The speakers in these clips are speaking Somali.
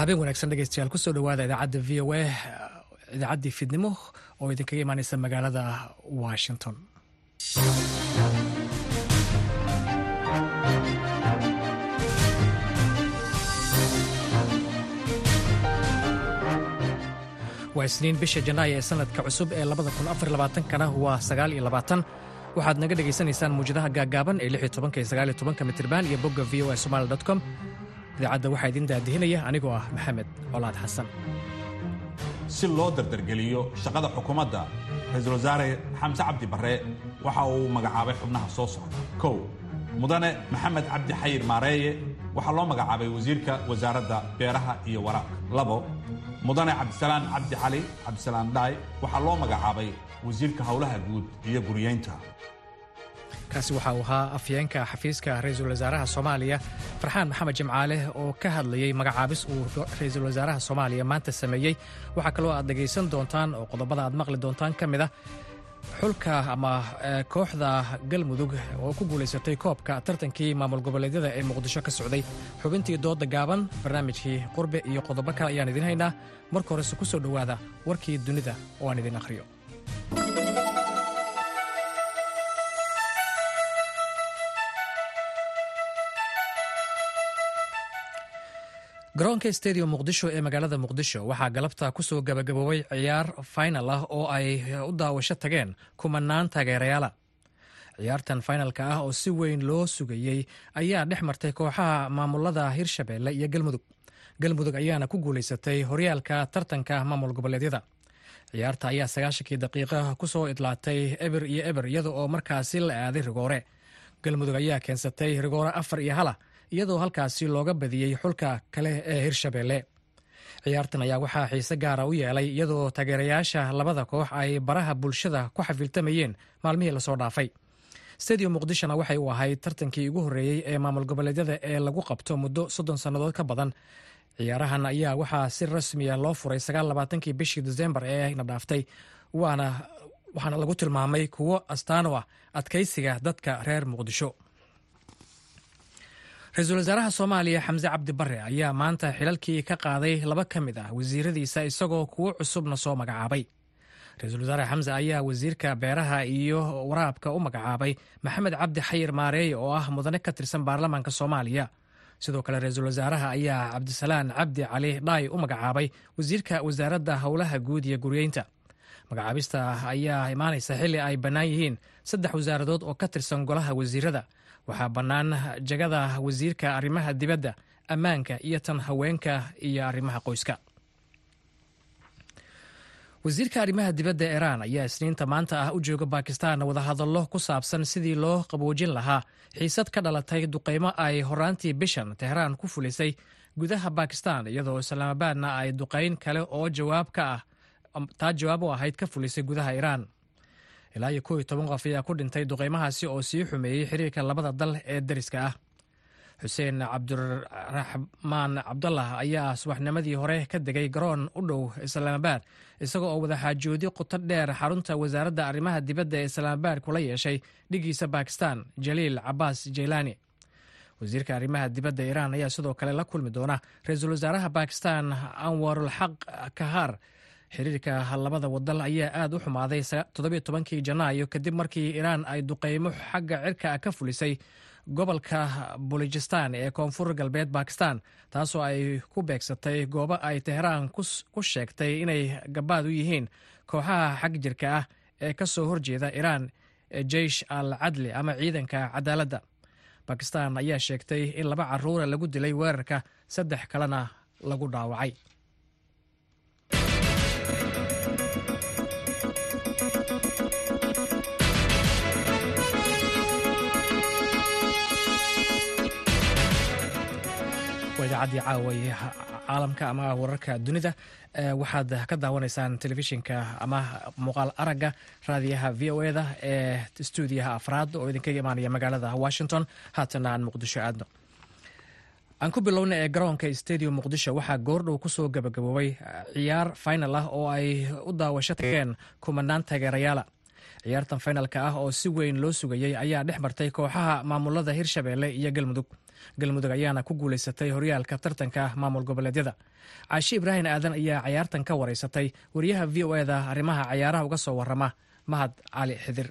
habeen wanaagsan dhegeystayaal ku soo dhawaada idaacadda v o a idaacaddii fidnimo oo idinkaga imaaneysa magaalada washington. Waa isniin bisha janaayo ee sanadka cusub ee kana waa waxaad naga dhegaysanaysaan muwjadaha gaaggaaban ee iyo mitirban iyo bogga v o a somali com idaacadda waxaa idin daadihinaya anigoo ah maxamed colaad xasan si loo dardargeliyo shaqada xukuumadda ra'iisul wasaare xamse cabdi barre waxa uu magacaabay xubnaha soo socda. Kow mudane maxamed cabdi xayir maareeye waxaa loo magacaabay wasiirka wasaaradda beeraha iyo waraabka. Labo mudane cabdisalaan cabdi cali cabdisalaan dhaay waxaa loo magacaabay wasiirka howlaha guud iyo guriyeynta kaasi waxa uu ahaa afyeenka xafiiska ra'iisul wasaaraha soomaaliya. Farxaan maxamed jimcaale oo ka hadlayey magacaabis uu ra'iisul wasaaraha soomaaliya maanta sameeyey waxaa kaloo aad dhegaysan doontaan oo qodobada aad maqli doontaan ka mid ah xulka ama kooxda galmudug oo ku guulaysatay koobka tartankii maamul goboleedyada ee muqdisho ka socday. Xubintii dooda gaaban barnaamijkii qurbe iyo qodobo kale ayaan idiin haynaa. Marka horese ku soo dhowaada warkii dunida oo aan idin akhriyo garoonka stadium muqdisho ee magaalada muqdisho waxaa galabta ku soo gabagaboobay ciyaar final ah oo ay u daawasho tageen kumanaan taageerayaala. Ciyaartan finalka ah oo si weyn loo sugayey ayaa dhex martay kooxaha maamulada hirshabeelle iyo galmudug. Galmudug ayaana ku guulaysatay horyaalka tartanka maamul goboleedyada. Ciyaarta ayaa sagaashankii daqiiqa ku soo idlaatay eber iyo eber iyada oo markaasi la aaday rigoore. Galmudug ayaa keensatay rigoore afar iyo hala iyadoo halkaasi looga badiyey xulka kale ee hirshabeelle ciyaartan ayaa waxaa xiise gaara u yeelay iyadoo taageerayaasha labada koox ay baraha bulshada ku xafiiltamayeen maalmihii la soo dhaafay. Stadium muqdishona waxay u ahayd tartankii ugu horreeyey ee maamul goboleedyada ee lagu qabto muddo soddon sannadood ka badan. Ciyaarahan ayaa waxaa si rasmiya loo furay sagaallabaatankii bishii desembar ee na dhaaftay waana waxaana lagu tilmaamay kuwo astaano ah adkaysiga dadka reer muqdisho ra'iisul wasaaraha soomaaliya xamse cabdi barre ayaa maanta xilalkii ka qaaday laba ka mid ah wasiiradiisa isagoo kuwo cusubna soo magacaabay. Ra'iisul wasaare xamse ayaa wasiirka beeraha iyo waraabka u magacaabay maxamed cabdi xayir maareeye oo ah mudane ka tirsan baarlamaanka soomaaliya. Sidoo kale ra'iisul wasaaraha ayaa cabdisalaan cabdi cali dhaay u magacaabay wasiirka wasaaradda howlaha guud iyo guryeynta. Magacaabista ayaa imaanaysa xilli ay bannaan yihiin saddex wasaaradood oo ka tirsan golaha wasiirada waxaa bannaan jagada wasiirka arrimaha dibadda ammaanka iyo tan haweenka iyo arrimaha qoyska. Wasiirka arrimaha dibadda iiraan ayaa isniinta maanta ah u jooga bakistan wadahadallo ku saabsan sidii loo qaboojin lahaa xiisad ka dhalatay duqeymo ay horaantii bishan tehraan ku fulisay gudaha bakistan iyadoo islaamabaadna ay duqeyn kale oo jawaab ka ah taa jawaab u ahayd ka fulisay gudaha iiraan ilaa iyo kow iyo toban qof ayaa ku dhintay duqeymahaasi oo sii xumeeyey xiriirka labada dal ee dariska ah. Xuseen cabdiraxmaan cabdallah ayaa subaxnimadii hore ka degay garoon u dhow islaamabaad isaga oo wadaxaajoodi quto dheer xarunta wasaaradda arrimaha dibadda ee islaamabaad kula yeeshay dhigiisa bakistan jaliil cabaas jeylaani wasiirka arrimaha dibadda iiraan ayaa sidoo kale la kulmi doona ra'iisul wasaaraha bakistan anwarulxaq kahar xiriirka labada wadal ayaa aad u xumaaday toddobiyo tobankii janaayo kadib markii iiraan ay duqeymo xagga cirka ka fulisay gobolka bulujistan ee koonfur galbeed bakistan taasoo ay ku beegsatay goobo ay tehraan ku sheegtay inay gabaad u yihiin kooxaha xag jirka ah ee ka soo horjeeda iiraan ee jeish al cadli ama ciidanka cadaaladda. Bakistan ayaa sheegtay in laba caruura lagu dilay weerarka saddex kalena lagu dhaawacay idaacadii caawa caalamka ama wararka dunida. Waxaad ka daawanaysaan telefishinka ama muuqaal aragga raadiyaha v o eda ee stuudiyaha afraad oo idinkaga imaanaya magaalada washington. Haatana aan muqdisho aadno. Aan ku bilowna ee garoonka stadium muqdisho waxaa goordhow ku soo gabagaboobay ciyaar final ah oo ay u daawasho tageen kumanaan taageerayaala. Ciyaartan finalka ah oo si weyn loo sugayey ayaa dhex martay kooxaha maamulada hirshabeelle iyo galmudug galmudug ayaana ku guulaysatay horyaalka tartanka maamul goboleedyada. Caashi ibraahim aadan ayaa cayaartan ka wareysatay wariyaha v o eda arrimaha cayaaraha uga soo warama mahad cali xidir.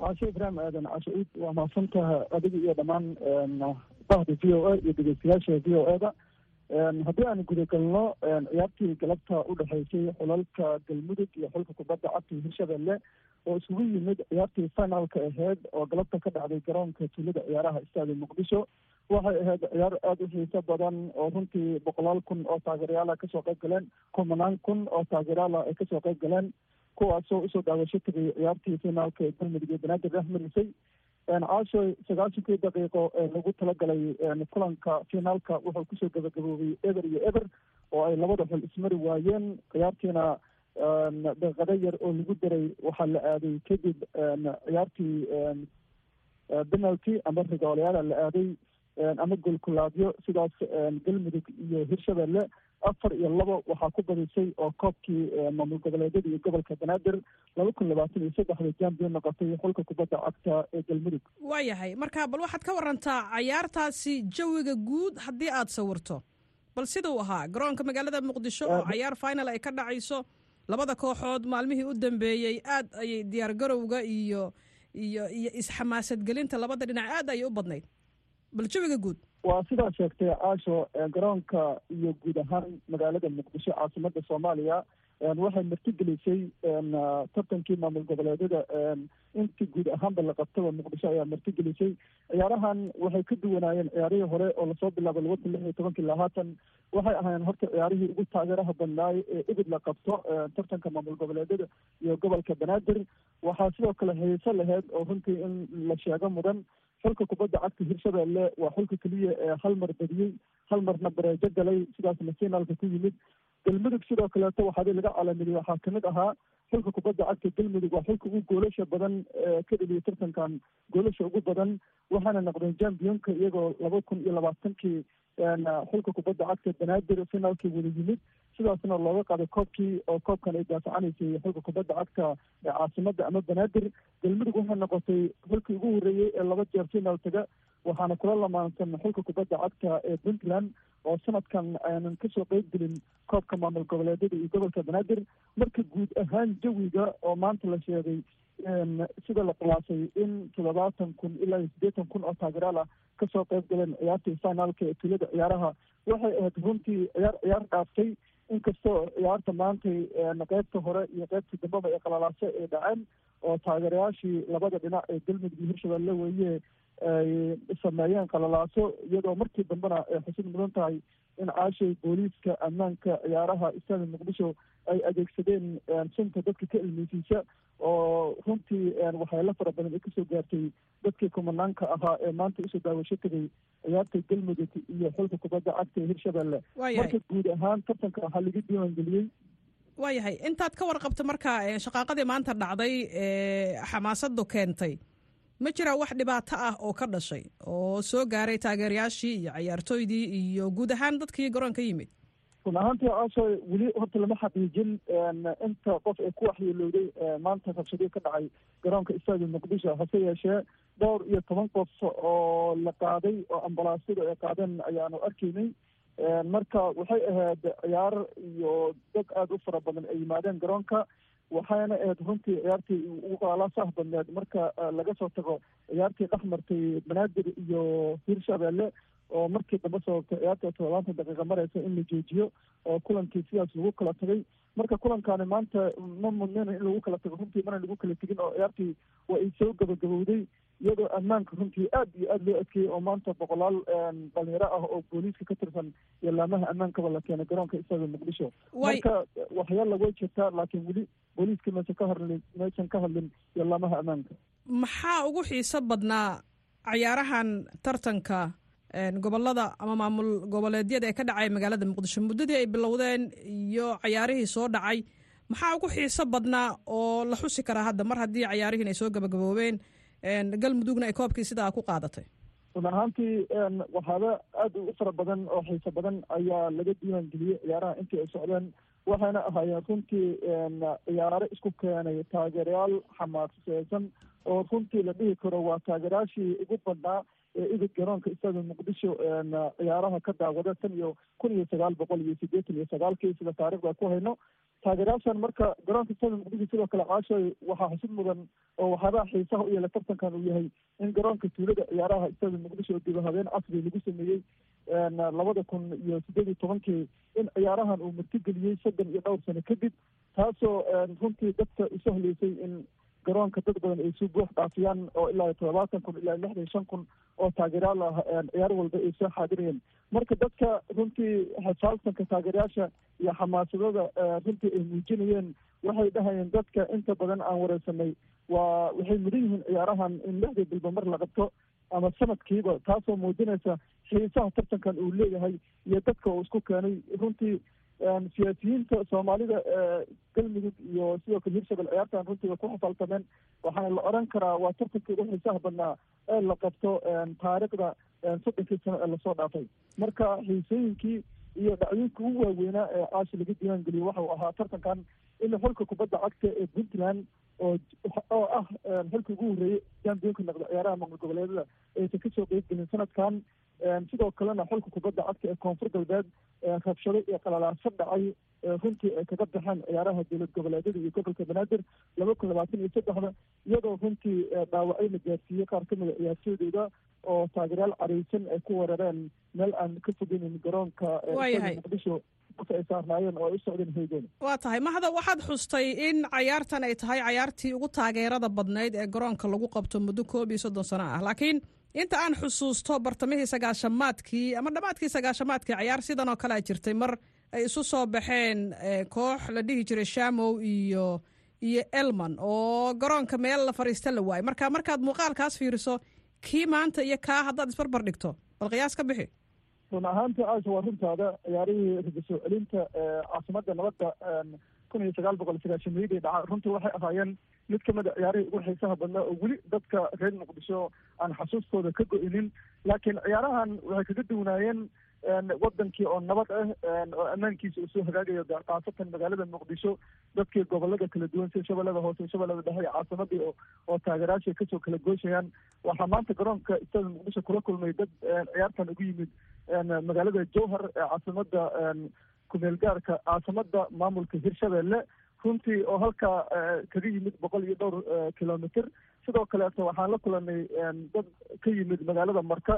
Caashe ibraahim aadan cashe waa mahadsantaha adiga iyo dhammaan bahda v o a iyo dhegeystayaasha v o eda haddii aan gudagalno ciyaartii galabta u dhexeysay xulalka galmudug iyo xulka kubadda cagta hirshabelle oo isugu yimid ciyaartii finalka aheyd oo galabta ka dhacday garoonka tuulada ciyaaraha istaadi muqdisho waxay ahayd ciyaar aada u xiiso badan oo runtii boqolaal kun oo taageerayaala ka soo qayb galeen kumanaan kun oo taageerayaala ay ka soo qayb galeen kuwaasoo u soo daawasho tagay ciyaartii finaalka ee galmudug iyo banaadir dhexmarisay caasho sagaashankii daqiiqo ee lagu talagalay kulanka finaalka wuxuu ku soo gabagaboobay eber iyo eber oo ay labada xul ismari waayeen ciyaartiina daqiiqado yar oo lagu daray waxaa la aaday kadib ciyaartii penalty ama rigoolayaala la aaday ama golkulaadyo sidaas galmudug iyo hirshabelle afar iyo labo waxaa ku badisay oo koobkii maamul goboleedyada iyo gobolka banaadir laba kun labaatan iyo saddexda jambion noqotay xulka kubadda cagta ee galmudug waayahay marka bal waxaad ka warantaa cayaartaasi jawiga guud haddii aada sawirto. Bal siduu ahaa garoonka magaalada muqdisho oo cayaar final ay ka dhacayso labada kooxood maalmihii u dambeeyey aad ayay diyaar garowga iyo iyo iyo isxamaasadgelinta labada dhinac aad ayay u badnayd. Bal jawiga guud waa sidaa sheegtay caasho garoonka iyo guud ahaan magaalada muqdisho caasimada soomaaliya waxay martigelisay tartankii maamul goboleedyada intii guud ahaanba la qabtaba muqdisho ayaa martigelisay ciyaarahan waxay ka duwanaayeen ciyaarihii hore oo la soo bilaabay laba kun lix iyo tobankii ilaa haatan waxay ahaayeen horta ciyaarihii ugu taageeraha badnaay ee ibid la qabto tartanka maamul goboleedyada iyo gobolka banaadir. Waxaa sidoo kale hayso laheyd oo runtii in la sheego mudan xulka kubadda cagta hirshabelle waa xulka keliya ee hal mar badiyey hal marna bareejo galay sidaasna finaalka ku yimid. Galmudug sidoo kaleeto waxaadi laga calaamidiyey waxaa ka mid ahaa xulka kubadda cagta galmudug waa xulka ugu goolasha badan ka dheliyay tartankan goolasha ugu badan waxaana noqdeen jambionka iyagoo laba kun iyo labaatankii xulka kubadda cagta banaadir finaalkii wada yimid sidaasna looga qaaday koobkii oo koobkan ay daafacanaysay xulka kubadda cagta ee caasimada ama banaadir galmudug waxay noqotay xulkii ugu horreeyey ee laba jeer finaal taga waxaana kula lamaansan xulka kubadda cagta ee puntland oo sanadkan aanan ka soo qeyb gelin koobka maamul goboleedyada iyo gobolka banaadir. Marka guud ahaan jawiga oo maanta la sheegay sida la qiyaasay in toddobaatan kun ilaa iyo siddeetan kun oo taageeraal ah ka soo qeyb galeen ciyaartii finaalka ee tulada ciyaaraha waxay ahayd runtii ciyaar ciyaar dhaaftay. Inkastoo ciyaarta maantay qeybta hore iyo qeybta dambeba ee qalalaase ay dhaceen oo taageerayaashii labada dhinac ee galmudug iyo hirshabelle weeye ay sameeyeen qalalaaso iyadoo markii dambena ay xusid mudan tahay in caashay booliiska ammaanka ciyaaraha istaadi muqdisho ay adeegsadeen sunta dadka ka ilmeysiisa oo runtii waxyaalo fara badan ay ka soo gaartay dadkii kumanaanka ahaa ee maanta u soo daawasho tegay ciyaarta galmudug iyo xulka kubadda cagta ee hirshabelle. Marka guud ahaan tartanka waxaa laga diiwaangeliyey. Waayahay intaad ka warqabto marka shaqaaqadii maanta dhacday ee xamaasadu keentay ma jiraa wax dhibaato ah oo ka dhashay oo soo gaaray taageerayaashii iyo cayaartooydii iyo guud ahaan dadkii garoonka yimid. Run ahaantii caasho weli horta lama xaqiijin inta qof ee ku waxyeelowday maanta rabshadii ka dhacay garoonka istaadi muqdisho hase yeeshee dhowr iyo toban qof oo la qaaday oo ambalaasyadu ay qaadeen ayaanu arkaynay. Marka waxay ahayd ciyaar iyo dad aada u fara badan ay yimaadeen garoonka waxayna ahayd runtii ciyaartii qalaasaah badneed marka laga soo tago ciyaartii dhex martay banaadir iyo hirshabelle oo markii dambe sababtay ciyaarta toddobaatan daqiiqa mareysa in la joojiyo oo kulankii sidaas lagu kala tagay. Marka kulankaani maanta ma mudneen in lagu kala tago runtii mana lagu kala tegin oo ciyaartii waa ay soo gabagabowday iyadoo ammaanka runtii aad iyo aada loo adkeeyey oo maanta boqolaal dhalinyaro ah oo booliiska ka tirsan laamaha ammaankaba la keenay garoonka isaga muqdisho marka waxyaala way jirtaa laakiin weli booliiska maysan ka hadlin maysan ka hadlin laamaha ammaanka. Maxaa ugu xiiso badnaa cayaarahan tartanka gobollada ama maamul goboleedyada ee ka dhacay magaalada muqdisho? Muddadii ay bilowdeen iyo cayaarihii soo dhacay maxaa ugu xiiso badnaa oo la xusi karaa hadda? Mar haddii cayaarihiin ay soo gabagaboobeen galmudugna ay koobkii sidaa ku qaadatay. Run ahaantii waxaaba aada u fara badan oo xiiso badan ayaa laga diiwaan geliyey ciyaaraha intii ay socdeen waxayna ahaayeen runtii ciyaaro isku keenay taageerayaal xamaaseysan oo runtii la dhihi karo waa taageerayaashii ugu badnaa idid garoonka isaga muqdisho ciyaaraha ka daawada tan iyo kun iyo sagaal boqol iyo sideetan iyo sagaalkii sida taarikhda ku hayno. Taageerayaashan marka garoonka isaga muqdisho sidoo kale caashoy waxaa xusid mudan oo waxyaabaha xiisaha u yeela tartankan uu yahay in garoonka tuulada ciyaaraha isaga muqdisho oo dib habeen casri lagu sameeyey labada kun iyo sideed iyo tobankii in ciyaarahan uu martigeliyey soddon iyo dhowr sano kadib taasoo runtii dadka isu haleysay in garoonka dad badan ay soo buux dhaafiyaan oo ilaa toddobaatan kun ilaa lixdan shan kun oo taageerayaal ah ciyaar walba ay soo xaadirayeen. Marka dadka runtii xisaalsanka taageerayaasha iyo xamaasadada runtii ay muujinayeen waxay dhahayeen dadka inta badan aan wareysanay waa waxay mudan yihiin ciyaarahan in lixdii bilba mar la qabto ama sanadkiiba taasoo muujinaysa xiisaha tartankan uu leeyahay iyo dadka uu isku keenay. Runtii siyaasiyiinta soomaalida galmudug iyo sidoo kale hirshabel ciyaartan runtii way ku xafaaltameen waxaana la oran karaa waa tartankii ugu xiisaha badnaa ee la qabto taariikhda soddonkii sano ee la soo dhaafay marka xiisooyinkii iyo dhacdooyinka ugu waaweynaa ee caashi laga diiwaan geliyey waxau ahaa tartankan in xulka kubadda cagta ee puntland oo oo ah xilka ugu horreeyey jambiyonka noqda ciyaaraha maqal goboleedada aysan ka soo qeyb gelin sanadkan sidoo kalena xulka kubadda cagta ee koonfur galbeed rabshado iyo qalalaaso dhacay runtii ay kaga baxeen ciyaaraha dowlad goboleedyada iyo gobolka banaadir laba kun labaatan iyo saddexda iyadoo runtii dhaawacyo la gaarsiiyey qaar kamida ciyaartooydooda oo taageeryaal careysan ay ku weerareen meel aan ka fogeynin garoonka muqdisho ay saarnaayeen oo ay u socdeen hoygoona waa tahay. Mahda waxaad xustay in cayaartan ay tahay cayaartii ugu taageerada badnayd ee garoonka lagu qabto muddo koob iyo soddon sano ah laakiin inta aan xusuusto bartamihii sagaashamaadkii ama dhammaadkii sagaashamaadkii cayaar sidan oo kalea jirtay. Mar ay isu soo baxeen koox la dhihi jiray shamow iyo iyo elman oo garoonka meel la fadhiista la waayay. Marka markaad muuqaalkaas fiiriso kii maanta iyo kaa haddaad isbarbar dhigto bal qiyaas ka bixi. Run ahaantii caasha waa runtaada ciyaarihii raga soo celinta caasimada nabadda kun iyo sagaal boqol sagaashameydii dhaca. Runtii waxay ahaayeen mid kamida ciyaarihii ugu xiisaha badnaa oo weli dadka reer muqdisho aan xasuustooda ka go-inin. Laakiin ciyaarahan waxay kaga duwanaayeen wadankii oo nabad ah oo ammaankiisa uu soo hagaagayo khaasatan magaalada muqdisho. Dadkii gobollada kala duwan sida shabeellada hoose shabeellada dhexe iyo caasimadii oo taageerayaasha ka soo kala gooshayaan waxaa maanta garoonka istada muqdisho kula kulmay dad ciyaartan ugu yimid magaalada jowhar ee caasimada kumeel gaarka caasimada maamulka hirshabelle runtii oo halkaa kaga yimid boqol iyo dhowr kilomitr sidoo kaleeto waxaan la kulanay dad ka yimid magaalada marka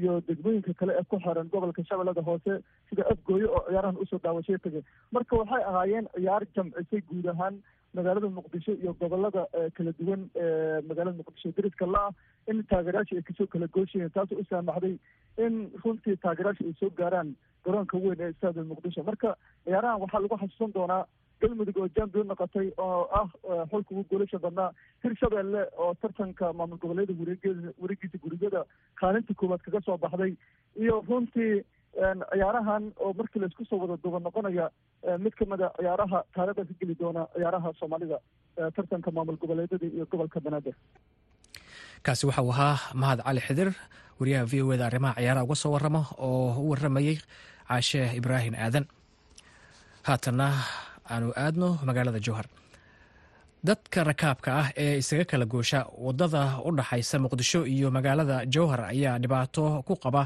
iyo degmooyinka kale ee ku xiran gobolka shabeellada hoose sida afgooye oo ciyaarahan u soo daawashay tagay marka waxay ahaayeen ciyaar jamcisay guud ahaan magaalada muqdisho iyo gobollada kala duwan ee magaalada muqdisho dariska la-ah in taageerayaasha ay ka soo kala gooshayeen taasoo u saamaxday in runtii taageerayaasha ay soo gaaraan garoonka weyn ee istaada muqdisho. Marka ciyaarahan waxaa lagu xasuusan doonaa galmudug oo jambion noqotay oo ah xulka ugu goolasha badnaa hirshabelle oo tartanka maamul goboleeda wareegeeda wareegiisa gurigada kaalinta koowaad kaga soo baxday. Iyo runtii ciyaarahan oo markii la isku soo wada duba noqonaya mid kamida ciyaaraha taarikhda ka geli doona ciyaaraha soomaalida tartanka maamul goboleedada iyo gobolka banaadir. Kaasi waxau ahaa mahad cali xidir wariyaha v o eda arrimaha ciyaaraha uga soo waramo oo u waramayey caashe ibraahim aadan. Haatana aanu aadno magaalada jowhar dadka rakaabka ah ee isaga kala goosha waddada u dhaxaysa muqdisho iyo magaalada jowhar ayaa dhibaato ku qaba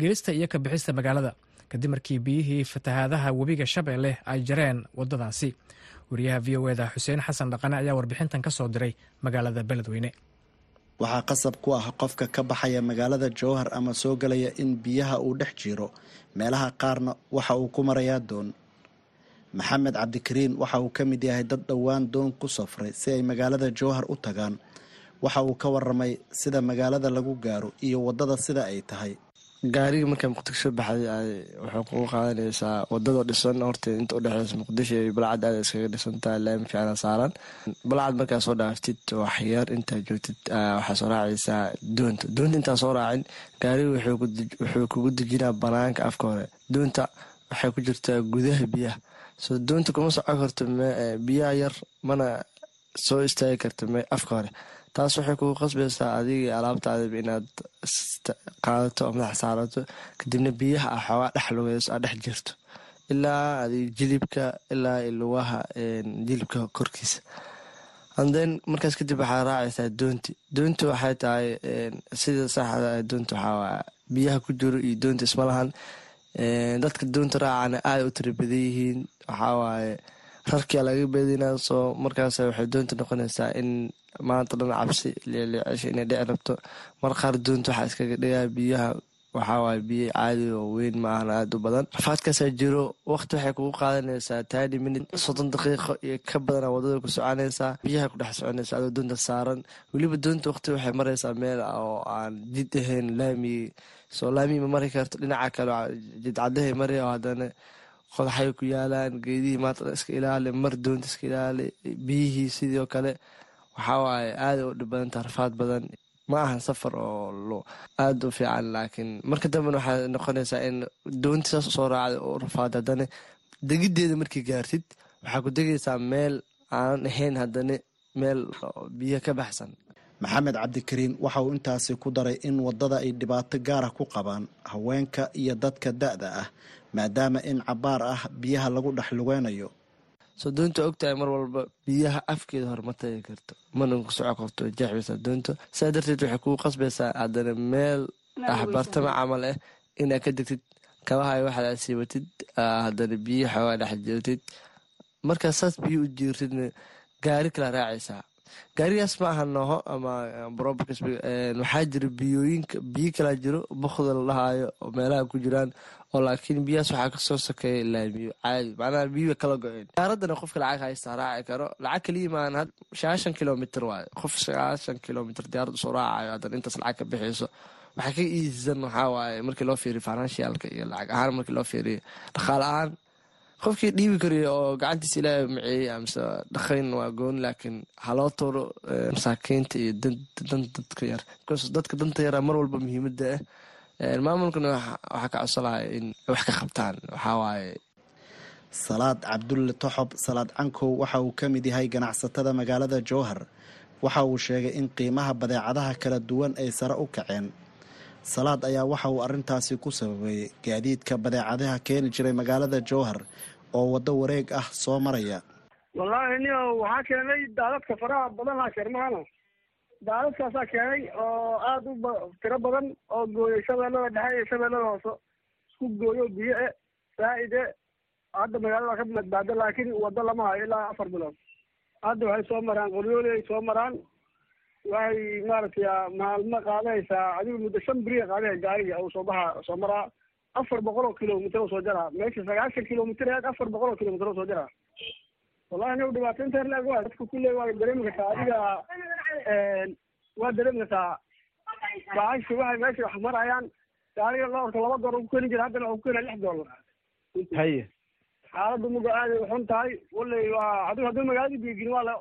gelista iyo ka bixista magaalada. Kadib markii biyihii fatahaadaha webiga shabeelle ay jareen wadadaasi wariyaha v o eda xuseen xasan dhaqane ayaa warbixintan ka soo diray magaalada beledweyne. Waxaa qasab ku ah qofka ka baxaya magaalada jowhar ama soo galaya in biyaha uu dhex jiro. Meelaha qaarna waxa uu ku marayaa doon maxamed cabdikariin waxa uu ka mid yahay dad dhowaan doon ku safray si ay magaalada jowhar u tagaan. Waxa uu ka waramay sida magaalada lagu gaaro iyo waddada sida ay tahay. Gaariga markaa muqdisho baxday waxay kugu qaadanaysaa wadadoo dhisan. Horta inta udhexeysa muqdisho iyo balcad aada iskaga dhisantaha laami fiicana saaran. Balcad markaa soo dhaaftid waxyar intaa joogtid waxaa soo raacaysaa doonta. Doonta intaa soo raacin gaariga wuxuu kugu dejinaa banaanka afka hore. Doonta waxay ku jirtaa gudaha biyaha soo doonta kuma soco karto biyaha yar mana soo istaagi karta afka hore. Taas waxay kugu qasbaysaa adigii alaabtaadaba inaad qaadato oo madax saarato kadibna biyaha ah xoogaa dhex lugeyso aad dhex jirto. Ilaa adig jilibka ilaa lugaha jilibka korkiisa. Anden markaas kadib waxaa raacaysaa doonti. Doonti waxay tahay sida saxda doonti waxaa biyaha ku jiro iyo doonti isma lahan dadka doonta raacana aada u tira badan yihiin. Waxawaaye rarkia laga badinaa soo markaas waxay doonta noqonaysaa in maanta dhan cabsi leeleecesha inay dhici rabto. Mar qaar doonta waxaa iskaga dhigaa biyaha. Waxawaaye biyo caadi oo weyn maahan aada u badan. Rafaadkaasaa jiro. Waqti waxay kugu qaadanaysaa tani minut soddon daqiiqo iyo ka badana waddada ku soconaysaa. Biyaha ku dhex soconaysa adoo doonta saaran. Weliba doonta waqti waxay maraysaa meel oo aan jid ahayn laami soo laami ma mari karto dhinaca kale jidcadahay mari oo haddana qodaxay ku yaalaan. Geedihii maanta iska ilaali mar doonta iska ilaali. Biyihii sidoo kale waxawaaye aada u dhib badanta rafaad badan. Ma ahan safar oo aada u fiican. Laakiin marka dambena waxaa noqonaysaa in doonti saas soo raacda oo rafaad haddana degiddeeda markii gaartid waxaa ku degaysaa meel aanan ahayn haddana meel biyo ka baxsan maxamed cabdikariin waxa uu intaasi ku daray in waddada ay dhibaato gaara ku qabaan haweenka iyo dadka da-da ah maadaama in cabaar ah biyaha lagu dhex lugeynayo. Soo doonta ogtahay mar walba biyaha afkeeda hor ma tagi karto mana ku soco karto jeexbaysaa doonta saa darteed waxay kugu qasbaysaa haddana meel axbartama camal ah inaad ka degtid kabaha waxaad aad siibatid haddana biyo xoogaa dhex joogtid markaa saas biyo u jiirtidna gaari kala raacaysaa gaarigaas ma aha nooho ama waxaa jira biyooyinka biyo kalaa jiro bokda la dhahaayo oo meelaha ku jiraan oo laakiin biyahaas waxaa ka soo sokeeya laamiyo caadi macnaha biyo kala go-een. Gaaradana qofka lacag haysta raaci karo lacag kaliya maan sagaashan kilomitr waayo qof sagaashan kilomitr diyaarad u soo raacayo haddana intaas lacag ka bixiyso waxaa ka iisan waxaa waaye markii loo fiiriyo financialka iyo lacag ahaan markii loo fiiriyo dhaqaale ahaan qofkii dhiibi kariyo oo gacantiisa ilaahay maceeyey amase dhaqayn waa gooni laakiin haloo tuuro masaakiinta iyo dadka yar. Dadka danta yara mar walba muhiimada ah maamulkana waxaa ka codsolahay in wax ka qabtaan. Waxaa waaye. Salaad cabdulle toxob salaad cankow waxa uu ka mid yahay ganacsatada magaalada jowhar. Waxa uu sheegay in qiimaha badeecadaha kala duwan ay sare u kaceen. Salaad ayaa waxa uu arrintaasi ku sababeeyey. Gaadiidka badeecadaha keeni jiray magaalada jowhar oo waddo wareeg ah soo maraya. Wallaahi nio waxaa keenay daadadka faraha badanaa keermahana daadadkaasaa keenay oo aada u tiro badan oo gooyay shabeellada dhexe iyo shabeellada hoose isku gooyo biyo e saa-ide hadda magaalada ka badbaado laakiin waddo lama hayo ilaa afar bilood. Hadda waxay soo maraan qoryooli ay soo maraan. Waxay maaragtay maalmo qaadaysaa adigu muddo shan beriya qaadaya gaariga uu soo baxa soo maraa afar boqol oo kilomitr soo jaraa meesha sagaashan kilomitr afar boqol oo kilomitr soo jaraa wallahi anigu dhibaato inta herlag waa dadka kulle waa dareemi kartaa. Adiga waa dareemi kartaa. Baashi waxay meesha wax marayaan. Gaariga loorka laba goor ku keeni jira. Haddana waxu keenaya lix dollar. Haye. Xaaladda muga aaday xun tahay. Wallay waa adigu haddii magaalada biigin waa la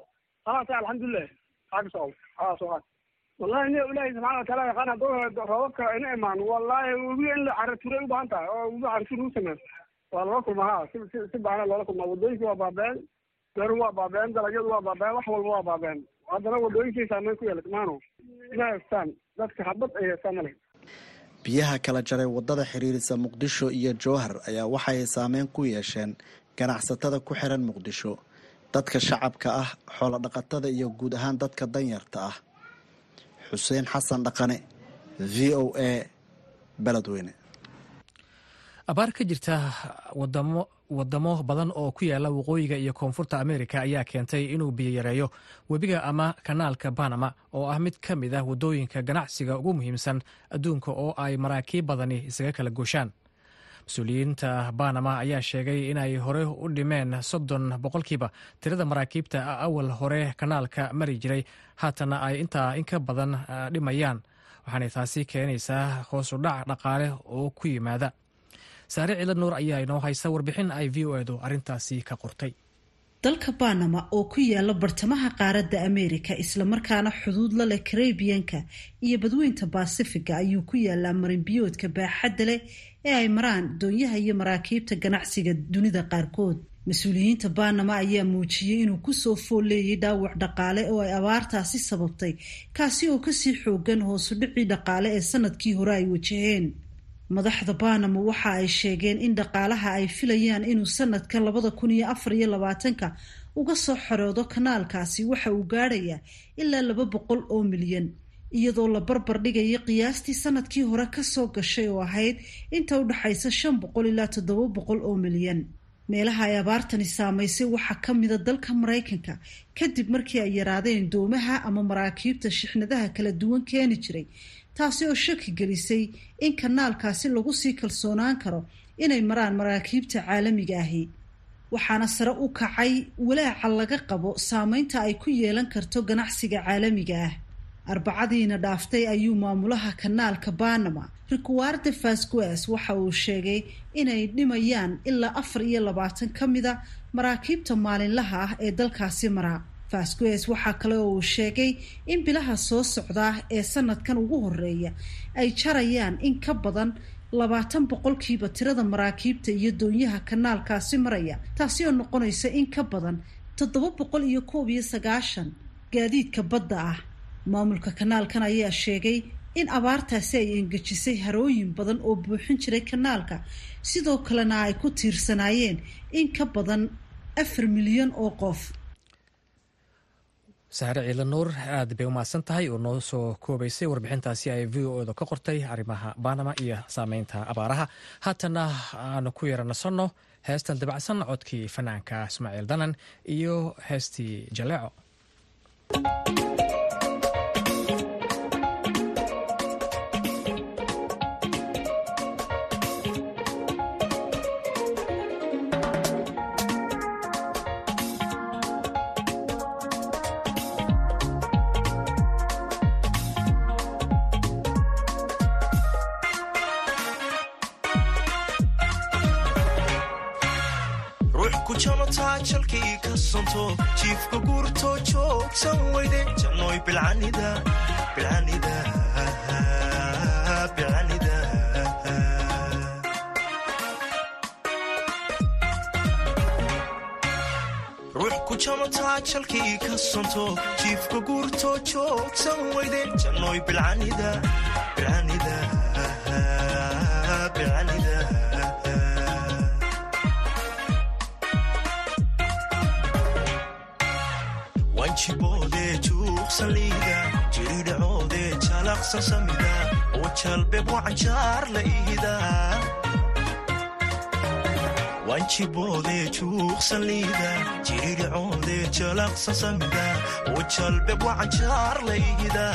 khalaas alxamdulilah aaso aaso wallahi ni ilaahi subxana wataala yaqaan hadduu roobabka ina imaan wallahi webiga la caraturay u baahan tahay oo webiga sameeyo waa lala kulma ha si si si baana loola kulmaa waddooyinka waa baabeen beeruhu waa baabeen dalagyadu waa baabeen wax walba waa baabeen haddana wadooyinkay saameyn ku yeelat maano ma haystaan dadka xabad ay haystaan male biyaha kala jaray waddada xiriirisa muqdisho iyo jowhar ayaa waxay saameyn ku yeesheen ganacsatada ku xiran muqdisho. Dadka shacabka ah xoolo dhaqatada iyo guud ahaan dadka danyarta ah xuseen xasan dhaqane v o a beledweyne abaar ka jirta wadamo wadamo badan oo ku yaalla waqooyiga iyo koonfurta amerika ayaa keentay inuu biyo yareeyo webiga ama kanaalka banama oo ah mid ka mid ah waddooyinka ganacsiga ugu muhiimsan adduunka oo ay maraakiib badani isaga kala gooshaan mas'uuliyiinta banama ayaa sheegay inay hore u dhimeen soddon boqolkiiba tirada maraakiibta awal hore kanaalka mari jiray. Haatana ay intaa in ka badan dhimayaan. Waxaanay taasi keenaysaa hoos u dhac dhaqaale oo ku yimaada. Saare ciila nuur ayaa inoo haysa warbixin ay v o edu arrintaasi ka qortay dalka banama oo ku yaalla bartamaha qaaradda ameerika islamarkaana xuduud la leh karebiyanka iyo badweynta baasifiga ayuu ku yaalaa marinbiyoodka baaxadda leh ee ay maraan doonyaha iyo maraakiibta ganacsiga dunida qaarkood. Mas'uuliyiinta banama ayaa muujiyey inuu ku soo fool leeyay dhaawac dhaqaale oo ay abaartaasi sababtay kaasi oo ka sii xoogan hoosu dhicii dhaqaale ee sannadkii hore ay wajaheen madaxda banama waxa ay sheegeen in dhaqaalaha ay filayaan inuu sanadkan labada kun iyo afar iyo labaatanka uga soo xoroodo kanaalkaasi waxa uu gaadhayaa ilaa laba boqol oo milyan iyadoo la barbar dhigayo qiyaastii sannadkii hore ka soo gashay oo ahayd inta u dhexaysa shan boqol ilaa toddoba boqol oo milyan. Meelaha ay abaartani saamaysay waxaa ka mida dalka maraykanka kadib markii ay yaraadeen doomaha ama maraakiibta shixnadaha kala duwan keeni jiray taasi oo shaki gelisay in kanaalkaasi lagu sii kalsoonaan karo inay maraan maraakiibta caalamiga ahi. Waxaana sare u kacay walaaca laga qabo saameynta ay ku yeelan karto ganacsiga caalamiga ah. Arbacadiina dhaaftay ayuu maamulaha kanaalka banama rikuwarde vasquez waxa uu sheegay inay dhimayaan ilaa afar iyo labaatan ka mida maraakiibta maalinlaha ah ee dalkaasi maraa vasquez waxaa kale oo uu sheegay in bilaha soo socdaa ee sanadkan ugu horreeya ay jarayaan in ka badan labaatan boqolkiiba tirada maraakiibta iyo doonyaha kanaalkaasi maraya taasi oo noqonaysa in ka badan toddoba boqol iyo koob iyo sagaashan gaadiidka badda ah. Maamulka kanaalkan ayaa sheegay in abaartaasi ay engejisay harooyin badan oo buuxin jiray kanaalka sidoo kalena ay ku tiirsanaayeen in ka badan afar milyan oo qof saare ciila nuur aad bay umahadsan tahay oo noo soo koobaysay warbixintaasi ay v o da ka qortay arrimaha banama iyo saameynta abaaraha. Haatana aanu ku yara nasanno heestan dabacsan codkii fanaanka ismaaciil danan iyo heestii jaleeco joogsan weyde jannoy bilcanida jamataa jalkii ka sonto jiifka guurto joogsan weyde bilcanida bilcanida wanjiboodee juuqsaliida jiridhacoodee jalaqsan samida oo jalbeeb wacanjaar la ihida wanjiboodee juuqsaliida jiridhacoodee jalaqsan samida oo jalbeeb wacanjaar la ihida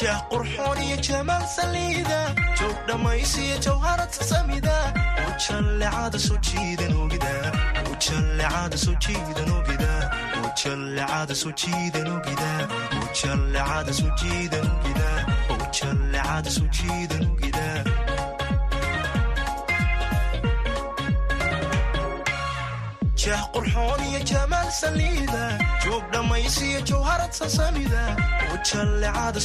jah qurxoon iyo jamaal saliida joog dhammaysiyo jawharata samida oo jallecada soo jiidan ogida jah qurxoon iyo jamaal saliida joog dhammaysiyo jawharad sasamida ujallecada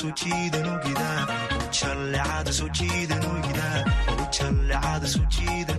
soo jiidan ogida ogida ujallecada soo jiidan ogida ujallecada soo jiidan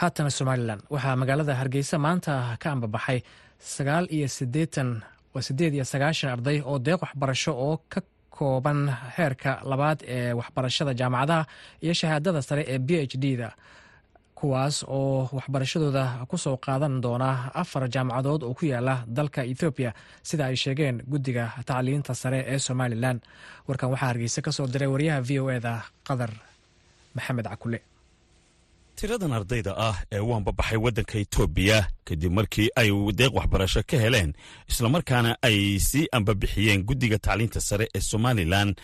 haatana somalilan waxaa magaalada hargeysa maanta ka ambabaxay sagaal iyo sideetan sideed iyo sagaashan arday oo deeq waxbarasho oo ka kooban heerka labaad ee waxbarashada jaamacadaha iyo shahaadada sare ee b h d da kuwaas oo waxbarashadooda ku soo qaadan doona afar jaamacadood oo ku yaalla dalka ethoobiya sida ay sheegeen guddiga tacliinta sare ee somalilan warkan waxaa hargeysa ka soo diray waryaha v o eda qadar maxamed cakule tiradan ardayda ah ee u anbabaxay waddanka etoobiya kadib markii ay deeq waxbarasho ka heleen islamarkaana ay sii ambabixiyeen guddiga tacliinta sare ee somalilan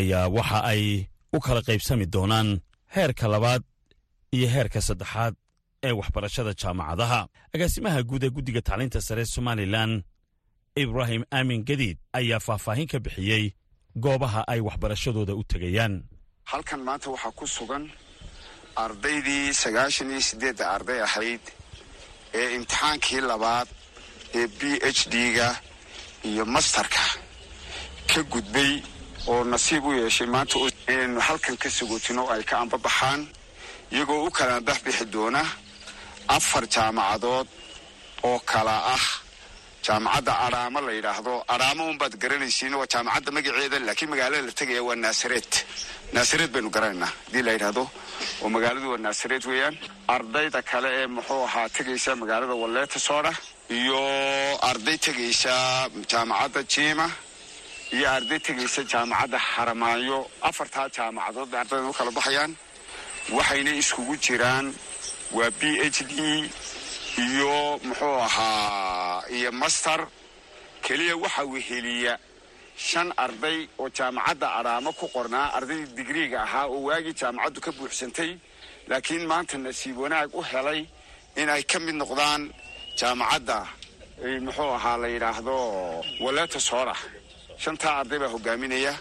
ayaa waxa ay u kala qaybsami doonaan heerka labaad iyo heerka saddexaad ee waxbarashada jaamacadaha. Agaasimaha guud ee guddiga tacliinta sare somalilan ibraahim aamin gadiid ayaa faahfaahin ka bixiyey goobaha ay waxbarashadooda u tegayaan ardaydii sagaashan iyo siddeedda arday ahayd ee imtixaankii labaad ee b h d-ga iyo mastarka ka gudbay oo nasiib u yeeshay maanta inaynu halkan ka sagootino ay ka ambabaxaan iyagoo u kala baxbixi doona afar jaamacadood oo kala ah jaamacadda adhaamo la yidhaahdo adhaamo unbaad garanaysiin waa jaamacadda magaceeda laakiin magaalada la tegaya waa naasareed naasareed baynu garanaynaa haddii la yidhaahdo. Oo magaaladu waa naasareed weeyaan. Ardayda kale ee muxuu ahaa tegaysa magaalada walleeta soodha iyo arday tegaysa jaamacadda jiima iyo arday tegaysa jaamacadda xaramaayo afartaa jaamacadood ardayda u kala baxayaan. Waxayna iskugu jiraan. Waa b h d iyo muxuu ahaa iyo master. Keliya waxa weheliya shan arday oo jaamacadda adhaamo ku qornaa. Ardaydii digriiga ahaa oo waagii jaamacaddu ka buuxsantay. Laakiin maanta nasiib wanaag u helay in ay ka mid noqdaan jaamacadda muxuu ahaa la yidhaahdo waleeta soora. Shantaa arday baa hogaaminaya.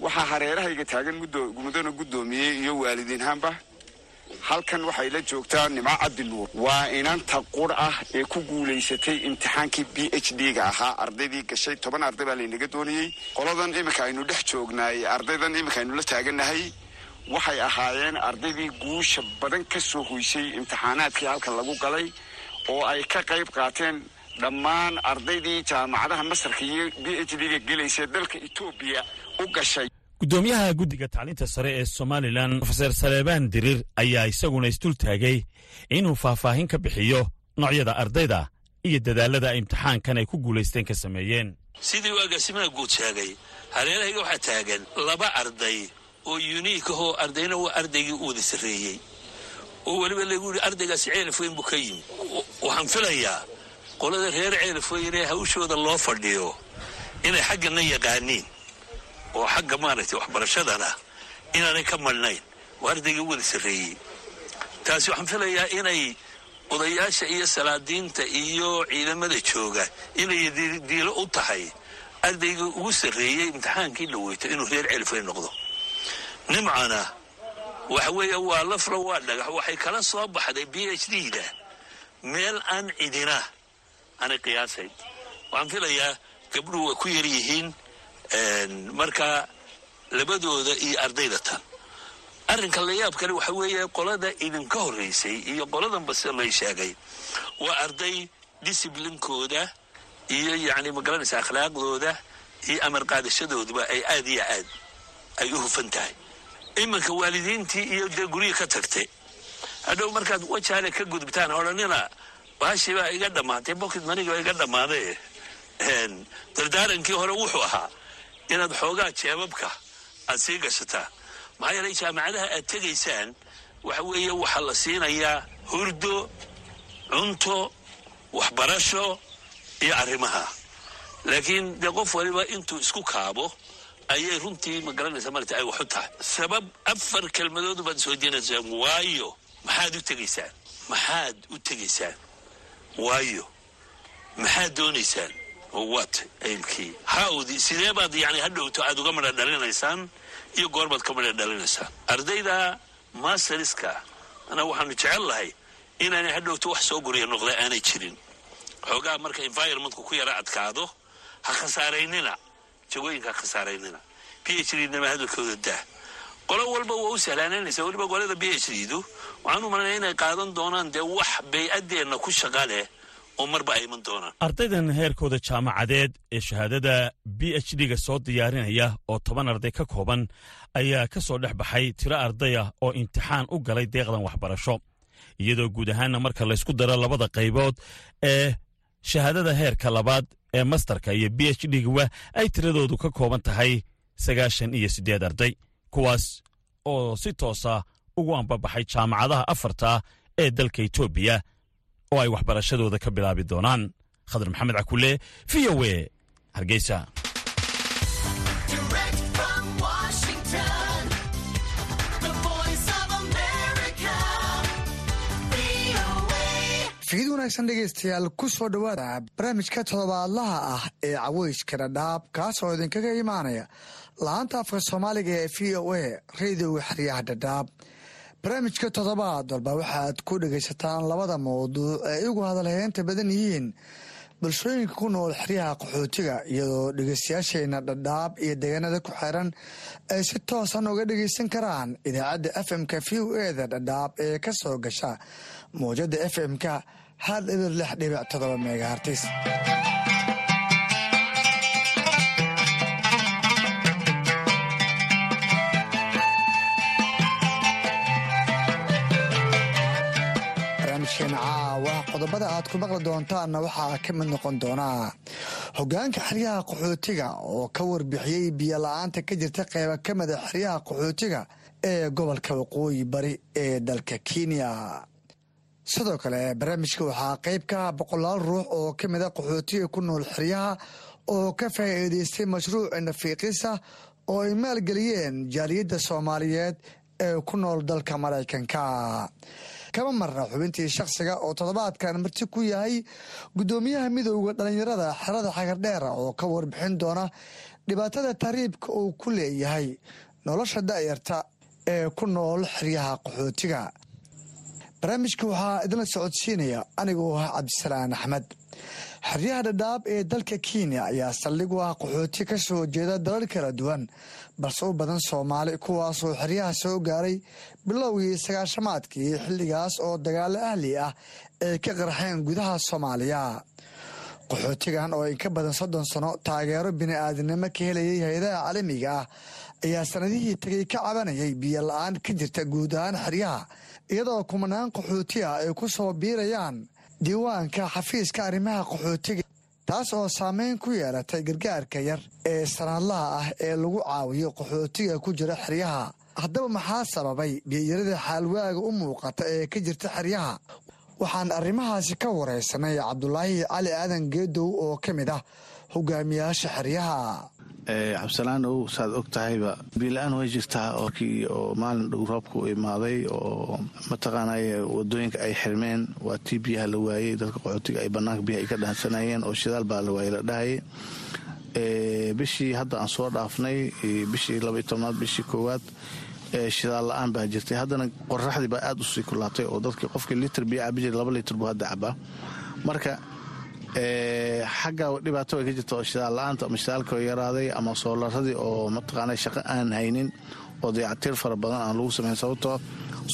Waxaa hareerahayga taagan mudana guddoomiyey iyo waalidiinhaanba halkan waxay la joogtaa nimco cabdinuur. Waa inanta qur ah ee ku guulaysatay imtixaankii b h d-ga ahaa. Ardaydii gashay toban arday baa laynaga doonayey qoladan iminka aynu dhex joognaay ardaydan iminka aynu la taaganahay waxay ahaayeen ardaydii guusha badan ka soo hoysay imtixaanaadkii halkan lagu galay oo ay ka qayb qaateen dhammaan ardaydii jaamacadaha masarka iyo b h d-ga gelaysa dalka etoobiya u gashay guddoomiyaha guddiga tacliinta sare ee somalilan rofeser saleebaan dirir ayaa isaguna isdul taagay inuu faahfaahin ka bixiyo noocyada ardayda iyo dadaalada imtixaankan ay ku guulaysteen ka sameeyeen. Sidii uu agaasimaha guud sheegay hareerahayga waxaa taagan laba arday oo yuniik ahoo ardayna waa ardaygii u wada sarreeyey. Oo weliba lagu yidhi ardaygaasi ceelaf weyn buu ka yimi. Waxaan filayaa qolada reer ceelaf weyn ee hawshooda loo fadhiyo inay xaggana yaqaaniin oo xagga maaragtay waxbarashadana inaanay ka madhnayn waa ardaygii u wada sarreeyey. Taasi waxaan filayaa inay odayaasha iyo salaadiinta iyo ciidamada jooga inay diilo u tahay ardaygii ugu sarreeyey imtixaankii la weyto inuu reer celifay noqdo. Nimcana waxa weeye waa lafla waa dhagax waxay kala soo baxday b h d da meel aan cidina aanay qiyaasayn waxaan filayaa gabdhuhu way ku yar yihiin marka labadooda iyo ardayda tan arrinka layaab kale waxa weeye qolada idinka horraysay iyo qoladan base lay sheegay. Waa arday disiblinkooda iyo yacni magaranaysa akhlaaqdooda iyo amar qaadashadooduba ay aad iyo aad ay u hufan tahay. Iminka waalidiintii iyo dee guryihi ka tagtay. Hadhow markaad wajaale ka gudubtaan odhanina baashii baa iga dhammaatay bokid maniga baa iga dhammaaday dardaarankii hore wuxuu ahaa inaad xoogaa jeebabka aad sii gashataa. Maxaa yeelay jaamacadaha aad tegaysaan waxa weeye waxaa la siinayaa hurdo cunto waxbarasho iyo arrimaha. Laakiin dee qof waliba intuu isku kaabo ayay runtii ma garanaysaa marta ay wax u tahay. Sabab afar kelmadood baad isweydiinaysaan waayo maxaad u tegaysaan? Maxaad u tegaysaan? Waayo maxaad doonaysaan? oo wat aylkii hawdi sidee baad yani hadhowto aad uga madha dhalinaysaan? Iyo goorbaad ka madha dhalinaysaan? Ardayda masteriska ana waxaanu jecel lahay inaanay hadhowto wax soo guriya noqda aanay jirin. Xoogaa marka environmentku ku yara adkaado ha khasaaraynina. Jagooyinka ha khasaaraynina. B h d nama hadalkooda daa. Qolo walba waa u sahlaanaynaysa weliba golada b h d du waxaan u malanaya inay qaadan doonaan dee wax bay-adeenna ku shaqa leh oo marba iman doonaan ardaydan heerkooda jaamacadeed ee shahaadada b h d-ga soo diyaarinaya oo toban arday ka kooban ayaa ka soo dhex baxay tiro ardaya oo imtixaan u galay deeqdan waxbarasho. Iyadoo guud ahaanna marka laysku daro labada qaybood ee shahaadada heerka labaad ee mastarka iyo b h d-guwa ay tiradoodu ka kooban tahay sagaashan iyo siddeed arday kuwaas oo si toosa ugu ambabaxay jaamacadaha afarta ee dalka etoobiya oo ay waxbarashadooda ka bilaabi doonaan. Khadar maxamed cakule v o e hargeysa. Fiid wanaagsan dhegaystayaal ku soo dhowaada barnaamijka toddobaadlaha ah ee caweyska dhadhaab kaas oo idinkaga imaanaya la'aanta afka soomaaliga ee v o a radioga xeryaha dhadhaab barnaamijka toddobaad walba waxaad ku dhegaysataan labada mawduuc ee igu hadalheynta badan yihiin bulshooyinka ku nool xeryaha qaxootiga iyadoo dhegaystayaasheena dhadhaab iyo deegaanada ku xeeran ay si toosan uga dhegaysan karaan idaacadda f m-ka v o eda dhadhaab ee ka soo gasha mawjada f m-ka hal ibir lix dhibic todoba megahartis caawa qodobada aad ku maqli doontaanna waxaa ka mid noqon doonaa hogaanka xeryaha qaxootiga oo ka warbixiyey biyo la'aanta ka jirta qeyba ka mida xeryaha qaxootiga ee gobolka waqooyi bari ee dalka kenya. Sidoo kale barnaamijka waxaa qeyb ka ah boqolaal ruux oo ka mida qaxootiga ku nool xeryaha oo ka faa'iidaystay mashruuc nafiiqisa oo ay maalgeliyeen jaaliyadda soomaaliyeed ee ku nool dalka maraykanka kama marna xubintii shakhsiga oo toddobaadkan marti ku yahay guddoomiyaha midowda dhallinyarada xerada xagardheera oo ka warbixin doona dhibaatada tahriibka uu ku leeyahay nolosha da'yarta ee ku nool xeryaha qaxootiga. Barnaamijka waxaa idinla socodsiinaya anigoo ah cabdisalaan axmed. Xeryaha dhadhaab ee dalka kenya ayaa saldhig u ah qaxooti ka soo jeeda dalal kala duwan balse u badan soomaali kuwaasoo xeryaha soo gaaray bilowgii sagaashamaadkii xilligaas oo dagaalo ahli ah ay ka qarxeen gudaha soomaaliya. Qaxootigan oo in ka badan soddon sano taageero bini-aadinimo ka helayay hay'adaha caalamiga ah ayaa sanadihii tegay ka cabanayay biyo la'aan ka jirta guud ahaan xeryaha iyadoo kumanaan qaxooti ah ay ku soo biirayaan diiwaanka xafiiska arrimaha qaxootiga taas oo saameyn ku yeelatay gargaarka yar ee sanadlaha ah ee lagu caawiyo qaxootiga ku jira xeryaha. Haddaba maxaa sababay biyoyarada xaalwaaga u muuqata ee ka jirta xeryaha? Waxaan arrimahaasi ka wareysanay cabdulaahi cali aadan geedow oo ka mid ah hogaamiyaasha xeryaha cabdisalaanow saad og tahayba biila-aan way jirtaa oo maalin dhow roobka u imaaday oo mataqaanay waddooyinka ay xirmeen waa tii biyaha la waayey dadka qaxootiga ay banaanka biyaha ay ka dhaansanayeen oo shidaal baa la waayey la dhahayay bishii hadda aan soo dhaafnay bishii labaiy tobnaad bishii koowaad shidaal la'aan baa jirtay. Haddana qoraxdii baa aad u sii kulaatay oo dadkii qofkii litir biyo cabi laba litir buu hadda cabaa marka xagga dhibaato way ka jirta oo shidaal la'aanta ama shidaalka yaraaday ama soolaradii oo mataqaana shaqo aan haynin oo dayactir fara badan aan lagu samayn sababtoo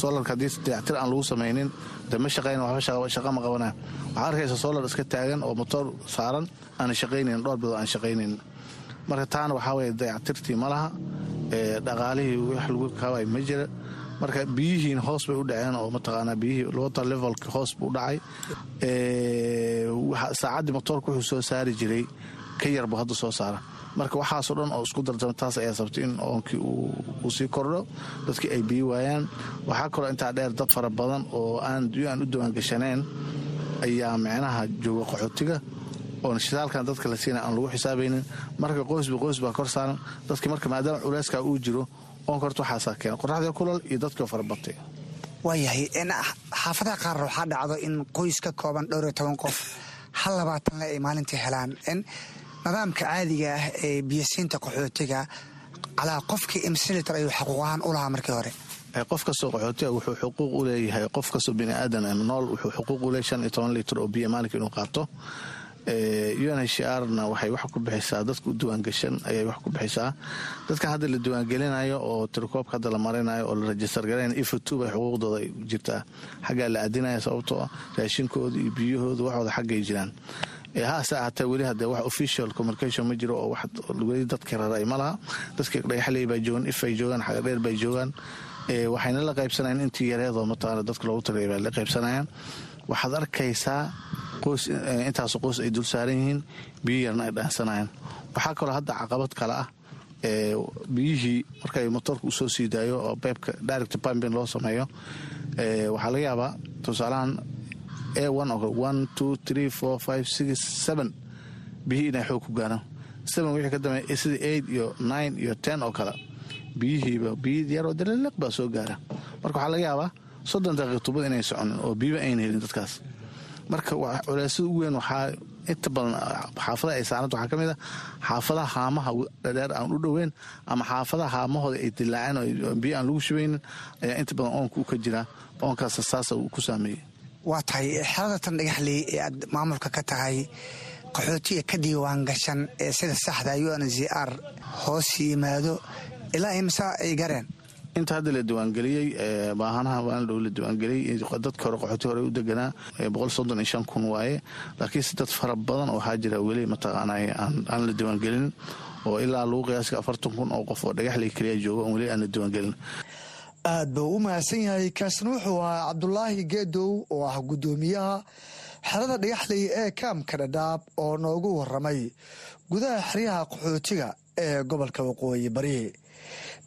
soolarka haddii dayactir aan lagu samaynin de ma shaqayn waxba shaqa ma qabana. Waxaa arkaysa soolar iska taagan oo motoor saaran aan shaqaynayn dhowr bilood aan shaqaynayn marka taana waxaa weye dayactirtii ma laha dhaqaalihii wax lagu kaabay ma jira marka biyihiin hoos bay u dhaceen oo mataqaanaa biyihii water levelka hoos buu dhacay. Saacaddii motoorka wuxuu soo saari jiray ka yarbu hadda soo saara. Marka waxaasoo dhan oo isku darjama taas ayaa sabtay in oonkii uu sii kordho dadkii ay biyi waayaan. Waxaa kaloo intaa dheer dad fara badan oo aan u diiwaangashaneen ayaa micnaha jooga qaxootiga oon shidaalkan dadka la siina aan lagu xisaabaynin marka qoysba qoys baa kor saaran. Dadki marka maadaama culeyskaa uu jiro oonka horta waxaasaa keena qoraxdii kulal iyo dadkii farabatay waayahay xaafadaha qaarna waxaa dhacdo in qoys ka kooban dhowr iyo toban qof hal labaatanle ay maalintii helaan. Nidaamka caadiga ah ee biyasiinta qaxootiga calaa qofkii imsilitar ayuu xaquuqahaan u lahaa markii hore. Qof kastoo qaxootiga wuxuu xuquuq u leeyahay qof kastoo biniaadan nool wuxuu xuquuq u leeyahy shan iyo toban litir oo biyo maalinka inuu qaato unhrna waxay wax ku bixisaa dadka u ayay wax ku bixisaa dadkan hadda la diiwaangelinayo oo tirikoobka hadda la marinayo oo la rajistar garayn xuquuqdooda jirtaa. Xaggaa la aadinaya sababtoo raashinkooda iyo biyahooda waxooda xaggay jiraan. Haase ahaatee weli hadee wax official communication ma jiro weli dadka raray ma dadkii dhagaxley baa joogaan if ay joogaan xagadheer bay joogaan. Waxayna la qaybsanayaan intii yareedoo mataqaana dadka loogu tagay baa la qaybsanayaan waxaad arkaysaa qoys intaasoo qoys ay dul saaran yihiin biyo yarna ay dhaansanayaan waxaa kaloo hadda caqabad kale ah biyihii markay motoorka u soo sii daayo oo beybka direct pumping loo sameeyo waxaa laga yaabaa tusaalahan a biyihii inay xoog ku gaaraan wixii ka dambeeya sida eight iyo nine iyo ten oo kale biyihiiba biyi yaroo dalaliq baa soo gaara. Marka waxaa laga yaabaa soddon daqiiq tubad inay soconin oo biyaba ayna helin dadkaas. Marka culeysada ugu weyn waxaa inta badan xaafadaha ay saaranta waxaa ka mid a xaafadaha haamaha dhadheer aan u dhoweyn ama xaafadaha haamahooda ay dilaaceen oo biyo aan lagu shubaynin ayaa inta badan oonka u ka jiraa oonkaas saasa uu ku saameeyey. Waa tahay xerada tan dhagaxley ee aad maamulka ka tahay qaxootiga ka diiwaan gashan ee sida saxda u n z r hoos yimaado ilaa imsa ay gareen inta hadda la diiwaangeliyey baahanaha waana dhow la diiwaangeliyey dadka hore qaxooti hore u deganaa kun waaye. Laakiinse dad fara badan oo waxaa jira weli mataqaana aan la diiwaangelin oo ilaa lagu qiyaasay afartan kun oo qof oo dhagaxley keliya jooga weli aan la diiwaangelin. Aad buu u mahadsan yahay kaasna wuxuu ahaa cabdulaahi geedow oo ah guddoomiyaha xerada dhagaxley ee kaamka dhadhaab oo noogu waramay gudaha xeryaha qaxootiga ee gobolka waqooyi bari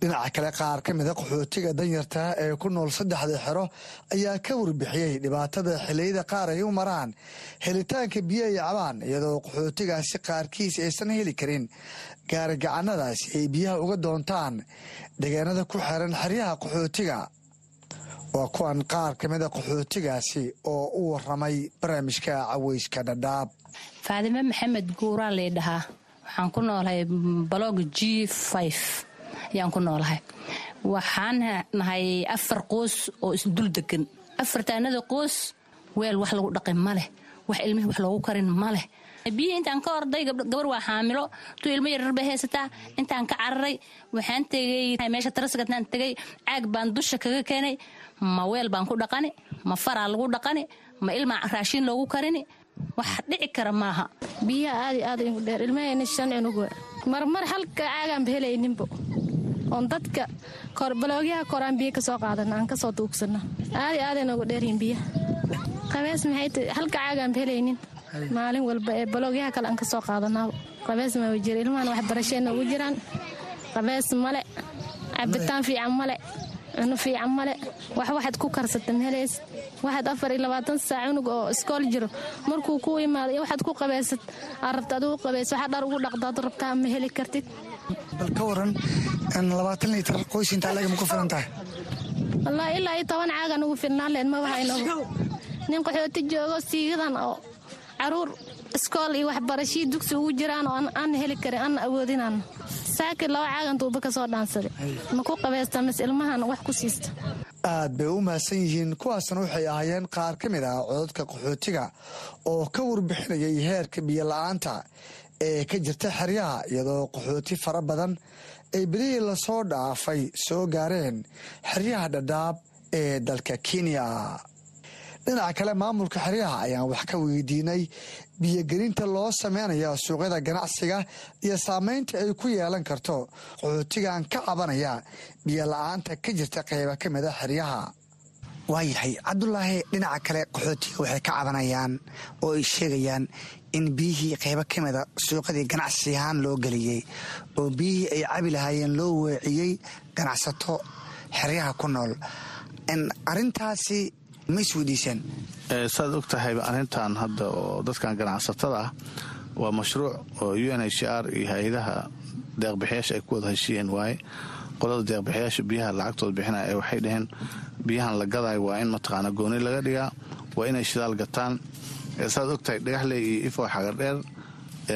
dhinaca kale qaar ka mida qaxootiga danyarta ee ku nool saddexda xero ayaa ka warbixiyey dhibaatada xilliyada qaar ay u maraan. Helitaanka biyo ay cabaan iyadoo qaxootigaasi qaarkiis aysan heli karin. Gaarigacanadaasi ay biyaha uga doontaan. Deegaanada ku xiran xeryaha qaxootiga waa kuwan qaar ka mida qaxootigaasi oo u waramay barnaamijka caweyska dhadhaab. Faadime maxamed guuraa laydhahaa waxaan ku noolahay balog g ayaan ku noolahay. Waxaan nahay afar qoos oo isdul degan afartaanada qoos weel wax lagu dhaqin ma leh. Wax ilmihii wax loogu karin ma leh. Biyi intaan ka orday gabar waa xaamilo. Tuu ilmo yarar bay haysataa intaan ka cararay. Waxaan tegey meesha tarasgataan tegay. Caag baan dusha kaga keenay. Ma weel baan ku dhaqani ma faraa lagu dhaqani ma ilmaa raashiin loogu karini. Wax dhici kara maaha. Biyaha aad aad igu dheer. Ilmahayna shan cunug marmar halka caagaanba helayninbo oon dadka baloogyaha koraan biyo ka soo qaadana aan ka soo tuugsana aadi aaday noogu dheeryihin biyaha qabees maxay tahay halka caagaanba helaynin. Maalin walba ee baloogyaha kale aan ka soo qaadanaaba qabees ma jira ilmahan waxbarasheenna ugu jiraan. Qabees male cabitaan fiican male cuno fiican male wax waxaad ku karsata mahelays waxaad afar iyo labaatan saac cunug oo iskool jiro. Markuu ku imaado iyo waxaad ku qabaysad aad rabta adigu qabays waxaa dhar ugu dhaqdaad rabtaa ma heli kartid? Bal ka waran labaatan liitar qoys intaa laga ma ku filan tahay? Wallaahi ilaa iyo toban caagan ugu filnaan leen ma bahayno nin qaxooti joogo siigadan oo carruur iskool iyo waxbarashii dugsi ugu jiraan oo aan heli karin aan awoodinaan saakir laba caagan duuba ka soo dhaansaday ma ku qabaysta mis ilmahan wax ku siista aad bay u mahadsan yihiin. Kuwaasna waxay ahaayeen qaar ka mid ah cododka qaxootiga oo ka warbixinayay heerka biyo la'aanta ee ka jirta xeryaha iyadoo qaxooti fara badan ay belihii la soo dhaafay soo gaareen xeryaha dhadhaab ee dalka kenya dhinaca kale maamulka xeryaha ayaan wax ka weydiinay. Biyogelinta loo sameynaya suuqyada ganacsiga iyo saameynta ay ku yeelan karto qaxootigan ka cabanaya biyo la'aanta ka jirta qeyba ka mida xeryaha. Waayahay cabdulaahi dhinaca kale qaxootiga waxay ka cabanayaan oo ay sheegayaan in biyihii qaybo ka mida suuqadii ganacsi ahaan loo geliyey oo biyihii ay cabi lahaayeen loo weeciyey ganacsato xeryaha ku nool. Arintaasi ma isweydiiseen saad og tahayba arrintan hadda oo dadkan ganacsatada ah waa mashruuc oo u n h r iyo hay'adaha deeqbixiyaasha ay ku wada heshiiyeen. Waaye qolada deeqbixiyaasha biyaha lacagtooda bixinaya ee waxay dhaheen biyahan la gadayo waa in mataqaana gooni laga dhigaa waa inay shidaal gataan. Saad og tahay dhagaxley iyo ifo xagardheer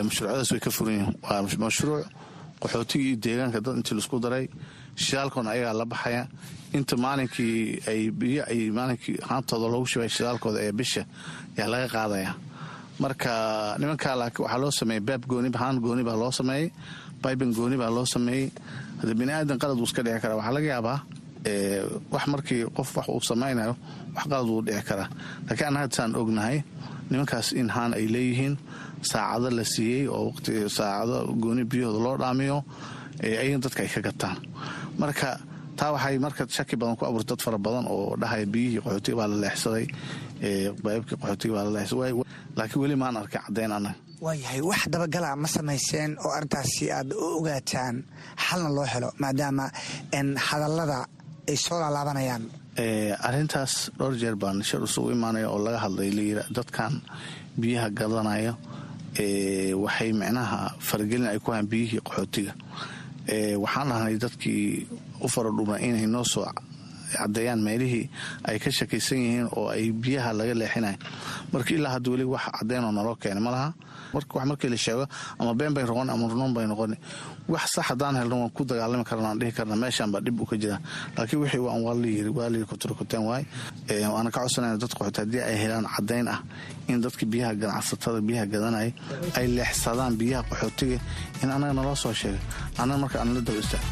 mashruucyadaas way ka furan yihiin. Waa mashruuc qaxootigii iyo deegaanka dad intii la isku daray shidaalkoona ayagaa la baxaya inta maalinkii ay biyo ay maalinkii haantooda loogu shibay shidaalkooda ee bisha yaa laga qaadaya. Marka nimankaa laakiin waxaa loo sameeyey baab gooni haan gooni loo sameeyey baiban gooni loo sameeyey hadda bini aadan qalad wuu iska dhici karaa waxaa laga yaabaa wax markii qof wax uu samaynayo wax qalad wuu dhici karaa. Laakiin an hadsaan ognahay nimankaas in haan ay leeyihiin saacado la siiyey oo waqti saacado gooni biyahooda loo dhaamiyo ayagana dadka ay ka gataan. Marka taa waxay marka shaki badan ku abuurtay dad fara badan oo dhahaya biyihii qaxootiga baa la leexsaday baybkii qaxootiga baa la leexsaday. Laakiin weli maan arkay caddayn annaga waayahay wax dabagala ma samayseen oo arrintaasi aad u ogaataan xalna loo helo maadaama hadallada ay soo laalaabanayaan. Arrintaas dhowr jeer baan shir isugu imaanaya oo laga hadlay layiri dadkan biyaha gadanaya waxay micnaha faragelin ay ku hayan biyihii qaxootiga waxaan dhahnay dadkii u faradhuma inay noo soo caddeeyaan meelihii ay ka shakaysan yihiin oo ay biyaha laga leexinayan marka ilaa hadda weli wax caddeynoo naloo keenay ma wax markii la sheego ama been bay noqon ama runoon bay noqon wax sax haddaan helno waan ku dagaalami karna aan dhihi karna meeshaan baa dhib u ka jira. Laakiin wixii waan waa layiri waa layiri kuturkuteen waay. Waana ka codsanayna dad qaxooti haddii ay helaan caddayn ah in dadka biyaha ganacsatada biyaha gadanaya ay leexsadaan biyaha qaxootiga in annaga naloo soo sheegay. Annaga marka aan la daba istaag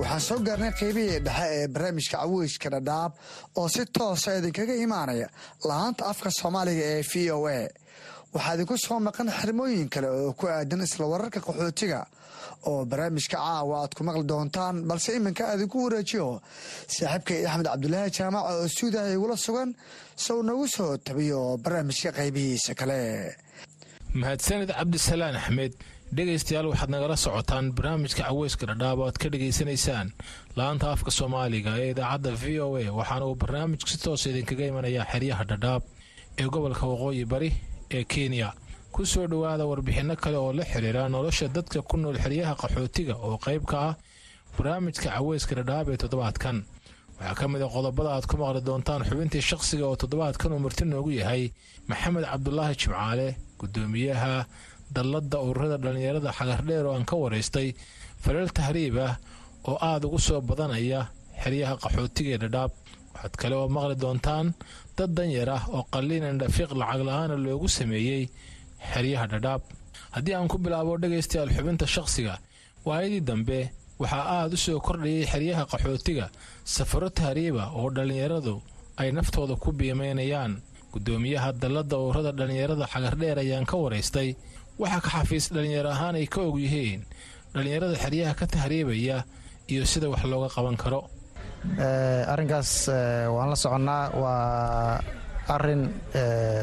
waxaan soo gaarnay qaybihii dhexe ee barnaamijka caweyska dhadhaab oo si toosa idinkaga imaanaya lahaanta afka soomaaliga ee v o a. Waxaa idinku soo maqan xirmooyin kale oo ku aadan isla wararka qaxootiga oo barnaamijka caawa aad ku maqli doontaan balse iminka aadinku wareejiyo saaxiibkay axmed cabdulaahi jaamac oo stuudiyaha igula sugan sow nagu soo tabiyo barnaamijka qaybihiisa kale. Mahadsanid cabdisalaan axmed dhegaystayaal waxaad nagala socotaan barnaamijka caweyska dhadhaab oo aad ka dhegaysanaysaan. Laanta afka soomaaliga ee idaacadda v o a waxaana uu barnaamijku si toosa idinkaga imanayaa xeryaha dhadhaab ee gobolka waqooyi bari ee kenya. Ku soo dhowaada warbixinno kale oo la xiriira nolosha dadka ku nool xeryaha qaxootiga oo qayb ka ah barnaamijka caweyska dhadhaab ee toddobaadkan. Waxaa ka mid a qodobada aad ku maqli doontaan xubintii shaqsiga oo toddobaadkan uu marti noogu yahay maxamed cabdulaahi jimcaale gudoomiyaha dalladda ururada dhallinyarada xagardheer oo aan ka waraystay faleel tahriib ah oo aada ugu soo badanaya xeryaha qaxootiga ee dhadhaab. Waxaad kale oo maqli doontaan dad danyar ah oo qalliinan dhafiiq lacag la'aana loogu sameeyey xeryaha dhadhaab. Haddii aan ku bilaabo dhegaystayaal xubinta shaqsiga waayadii dambe waxaa aada u soo kordhayay xeryaha qaxootiga safaro tahriiba oo dhallinyaradu ay naftooda ku biimaynayaan gudoomiyaha dalladda ururada dhallinyarada xagardheer ayaan ka waraystay waxaa ka xafiis dhallinyaro ahaan ay ka og yihiin dhallinyarada xeryaha ka tahriibaya iyo sida wax looga qaban karo. Arrinkaas waan la soconnaa. Waa arrin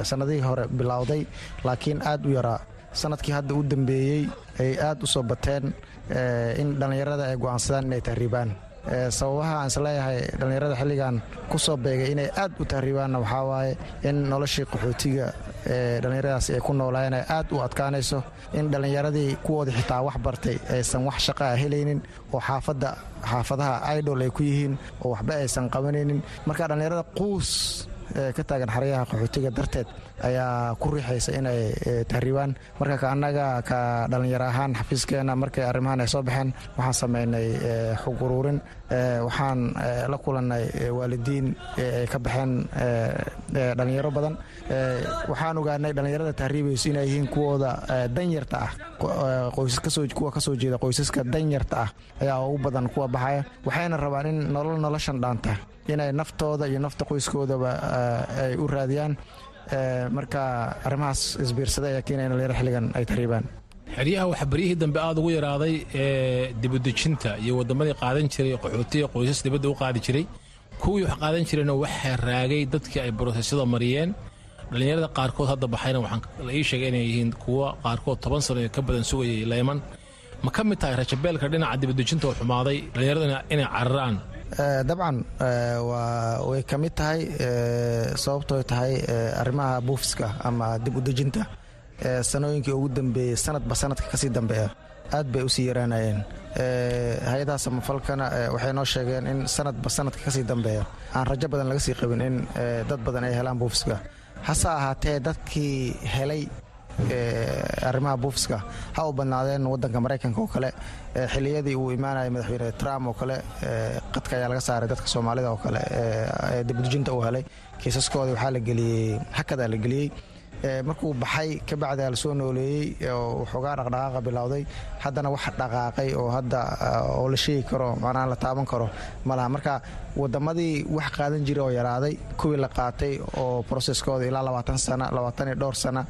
sannadihii hore bilowday laakiin aad u yaraa. Sanadkii hadda u dambeeyey ay aad u soo bateen in dhallinyarada ay go'aansadaan inay tahriibaan sababaha aan is leeyahay dhallinyarada xilligan ku soo beegay inay aad u tahriibaanna waxaa waaye in noloshii qaxootiga ee dhallinyaradaasi ay ku noolaayeen ay aad u adkaanayso in dhallinyaradii kuwoodii xitaa wax bartay aysan wax shaqaa helaynin oo xaafadda xaafadaha idol ay ku yihiin oo waxba aysan qabanaynin. Marka dhallinyarada quus ka taagan xaryaha qaxootiga darteed ayaa ku riixaysa inay tahriibaan. Marka ka annaga ka dhallinyaro ahaan xafiiskeena markay arrimahan ay soo baxeen waxaan samaynay xog uruurin waxaan la kulannay waalidiin ay ka baxeen dhallinyaro badan. Waxaan ogaanay dhallinyarada tahriibayso inay yihiin kuwooda danyarta ah. Kuwa ka soo jeeda qoysaska danyarta ah ayaa ugu badan kuwa baxaya. Waxayna rabaan in nolol noloshan dhaanta inay naftooda iyo nafta qoyskoodaba ay u raadiyaan. Marka arrimahaas isbiirsaday ayaa keenaya in dhalinyaro xilligan ay tahriibaan. Xeryaha waxaa dambe aada ugu yaraaday ee dibudejinta iyo waddamadii qaadan jiray qaxootiga qoysas dibadda u qaadi jiray kuwii wax qaadan jirayna waxaa raagay dadkii ay brosesyada mariyeen. Dhallinyarada qaarkood hadda baxayna waxaan la ii sheegay inay yihiin kuwa qaarkood toban sano ee ka badan sugayay leyman ma ka mid tahay rajabeelka dhinaca dibudejinta oo xumaaday dhallinyarada inay cararaan dabcan way ka mid tahay sababtooy tahay arrimaha buufiska ama dib u dejinta sanooyinkii ugu dambeeyey sanadba sanadka ka sii dambeeya. Aad bay u sii yaraanayeen. Hay'adaha samafalkana waxay noo sheegeen in sanadba sanadka ka sii dambeeya. Aan rajo badan laga sii qabin in dad badan ay helaan buufiska. Hase ahaatee dadkii helay arrimaha buufiska ha u badnaadeen wadanka maraykanka oo kale xiliyadii uu imaanaya madaxweyne trump oo kale qadka ayaa laga saaray dadka soomaalida oo kale dibudejinta uu helay. Kiisaskoodii waxaa la geliyey hakadaa la geliyey markuu baxay kabacdaa la soo nooleeyey oo waxoogaa dhaqdhaqaaqa bilowday haddana wax dhaqaaqay oo hadda oo la sheegi karo macnaha la taaban karo malaha marka wadamadii wax qaadan jira oo yaraaday kuwii la qaatay oo broseskooda ilaa labaatan sana labaatan iyo dhowr sana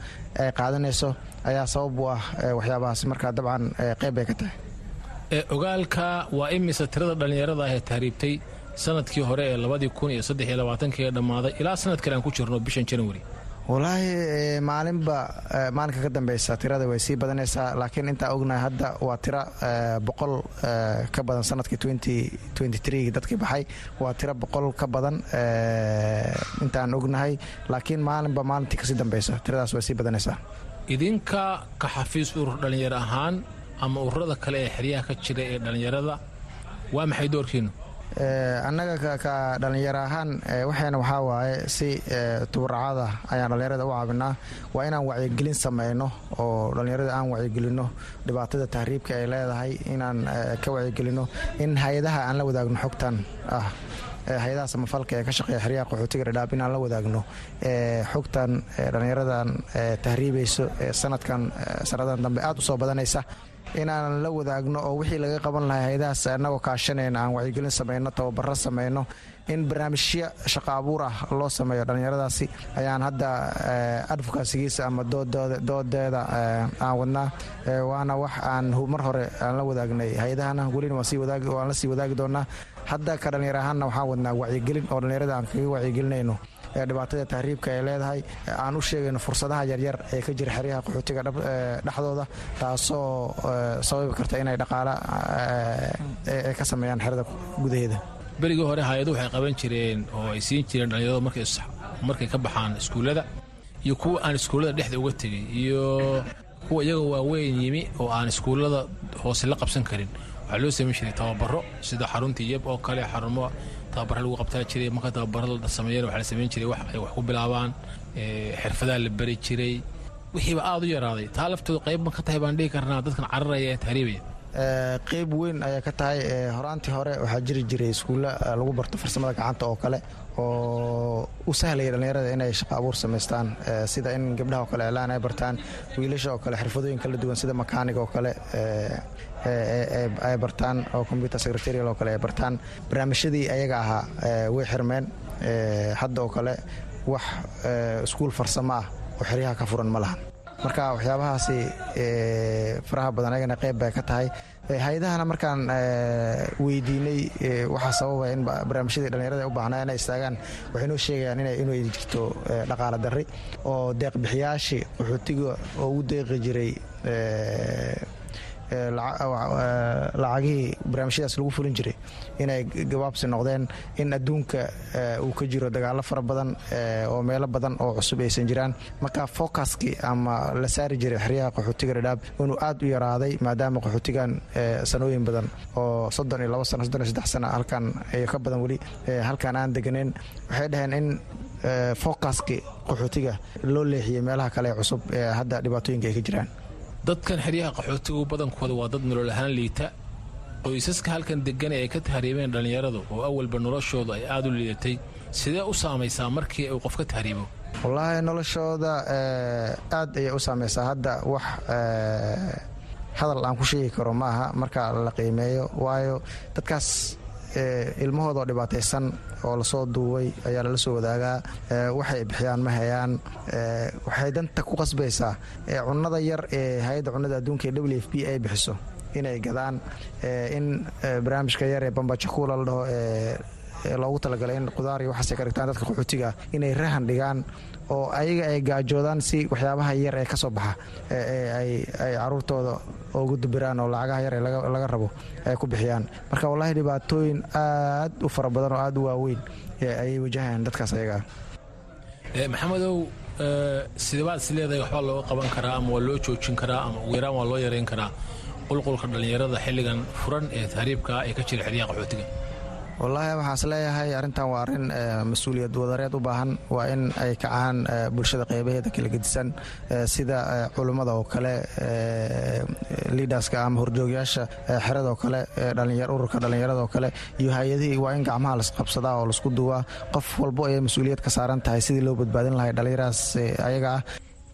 ay qaadanayso ayaa sabab u ah waxyaabahaas. Marka dabcan qayb bay ka tahay. Ogaalka waa imisa tirada dhallinyarada ah ee tahriibtay sannadkii hore ee labadii kun iyo saddex iyo labaatankii ee dhammaaday ilaa sanad kale aan ku jirno bishan january walaahi maalinba maalinka ka dambeysa tirada way sii badanaysaa laakiin intaa ognahay hadda waa tiro boqol ka badan sannadkii dadkii baxay waa tiro boqol ka badan intaan ognahay. Laakiin maalinba maalintii ka sii dambeysa tiradaas way sii badanaysaa. Idinka ka xafiis urur dhallinyaro ahaan ama ururada kale ee xeryaha ka jira ee dhallinyarada waa maxay doorkiinu annaga ka dhallinyaro ahaan waxayna waxaa waaye si tubaracada ayaan dhallinyarada u caabinaa. Waa inaan wacyigelin sameyno oo dhallinyarada aan wacyigelino dhibaatada tahriibka ay leedahay inaan ka wacyigelino in hay'adaha aan la wadaagno xogtan ah hay'adaha samafalka ee ka shaqeeya xeryaha qaxootiga dhadhaab inaan la wadaagno xogtan dhallinyaradan tahriibayso sanadkan sannadan dambe aad u soo badanaysa inaan la wadaagno oo wixii laga qaban lahay hay'adahaas annagoo kaashanayna aan wacyigelin samayno tababaro samayno in barnaamijyo shaqa abuur ah loo sameeyo dhallinyaradaasi ayaan hadda advokasigiisa ama doodeeda aan wadnaa waana wax aan mar hore aan la wadaagnay. Hay'adahana welina waan la sii wadaagi doonaa. Hadda ka dhallinyar ahaanna waxaan wadnaa wacyigelin oo dhallinyarada aan kaga wacyigelinayno dhibaatada tahriibka ay leedahay aan u sheegayno fursadaha yaryar ee ka jira xeryaha qaxootiga dhexdooda taasoo sababi karta inay dhaqaala ay ka sameeyaan xerada gudaheeda. Berigii hore hay'adu waxay qaban jireen oo ay siin jireen dhallinyarada markay ka baxaan iskuullada iyo kuwa aan iskuullada dhexda uga tegay iyo kuwa iyaga waaweyn yimi oo aan iskuullada hoose la qabsan karin. Waxaa loo samayn jiray tababaro sida xaruntii yeb oo kale xarumo tababara lagu qabtaa jiray marka tababara la sameeyana waxaa la samayn jiray wax ay wax ku bilaabaan xirfadaha la bari jiray. Wixiiba aada u yaraaday. Taa laftooda qayb ma ka tahay baan dhihi karnaa dadkan cararaya ee tahriibaya qeyb weyn ayaa ka tahay horaantii hore waxaa jiri jiray iskuulla lagu barto farsamada gacanta oo kale oo u sahlaya dhallinyarada inay shaqa abuur samaystaan sida in gabdhaha oo kale iclaan ay bartaan wiilasha oo kale xirfadooyin kala duwan sida makaaniga oo kale ay bartaan oo computer secretarial oo kale ay bartaan. Barnaamijyadii ayaga ahaa way xirmeen hadda oo kale wax iskuul farsamo ah oo xeryaha ka furan ma lahan marka waxyaabahaasi faraha badan ayagana qayb bay ka tahay. Hay'adahana markaan weydiinay waxaa sababaya in barnaamijyadii dhallinyarada u baahnaa inay istaagaan. Waxay noo sheegayaan inay jirto dhaqaala darri oo deeqbixiyaashii qaxootiga oo ugu deeqi jiray lacagihii barnaamijyadaas lagu fulin jiray inay gabaabsi noqdeen in adduunka uu ka jiro dagaalo fara badan oo meelo badan oo cusub aysan jiraan. Marka fokaskii ama la saari jiray xeryaha qaxootiga dhadhaab inuu aad u yaraaday maadaama qaxootigan sanooyin badan oo soddon iyo labo sano soddon iyo saddex sano halkan iyo ka badan weli halkan aan deganeyn waxay dhaheen in fokaskii qaxootiga loo leexiyey meelaha kale ee cusub ee hadda dhibaatooyinka ay ka jiraan dadkan xeryaha qaxootigu badankooda waa dad nolol ahaan liita. Qoysaska halkan degan ee ay ka tahriibeen dhallinyaradu oo awalba noloshooda ay aada u liidatay sidee u saamaysaa markii uu qof ka tahriibo? Wallaahi noloshooda aad ayay u saamaysaa hadda wax hadal aan ku sheegi karo ma aha marka la qiimeeyo. Waayo dadkaas ilmahoodoo dhibaataysan oo la soo duubay ayaa lala soo wadaagaa. Waxay bixiyaan ma hayaan. Waxay danta ku qasbaysaa. Cunnada yar ee hay'adda cunnada adduunka ee w f b ay bixiso inay gadaan. In barnaamijka yar ee bambajakuula la dhaho loogu talagalay in qudaar iyo waxaasay ka dhigtaan dadka qaxootiga inay rahan dhigaan oo ayaga ay gaajoodaan si waxyaabaha yar ee ka soo baxa ay caruurtooda ugu dubiraan oo lacagaha yar ee laga rabo ay ku bixiyaan. Marka wallaahi dhibaatooyin aad u fara badan oo aad u waaweyn ayay wajahayaan dadkaas ayagaa maxamedow sidebaad is leedahay waxbaa looga qaban karaa ama waa loo joojin karaa ama ugu yaraan waa loo yareyn karaa? Qulqulka dhallinyarada xilligan furan ee tahriibka ee ka jira xeryaha qaxootiga wallaahi waxaas leeyahay arrintan waa arrin mas'uuliyad wadareed u baahan. Waa in ay kacaan bulshada qeybaheeda kala gedisan sida culummada oo kale liidaska ama horjoogyaasha xerada oo kale ururka dhallinyarada oo kale. Iyo hay'adihii waa in gacmaha lasqabsadaa oo lasku duwaa. Qof walbo ayay mas'uuliyad ka saaran tahay sidii loo badbaadin lahay dhallinyarahaas ayaga ah.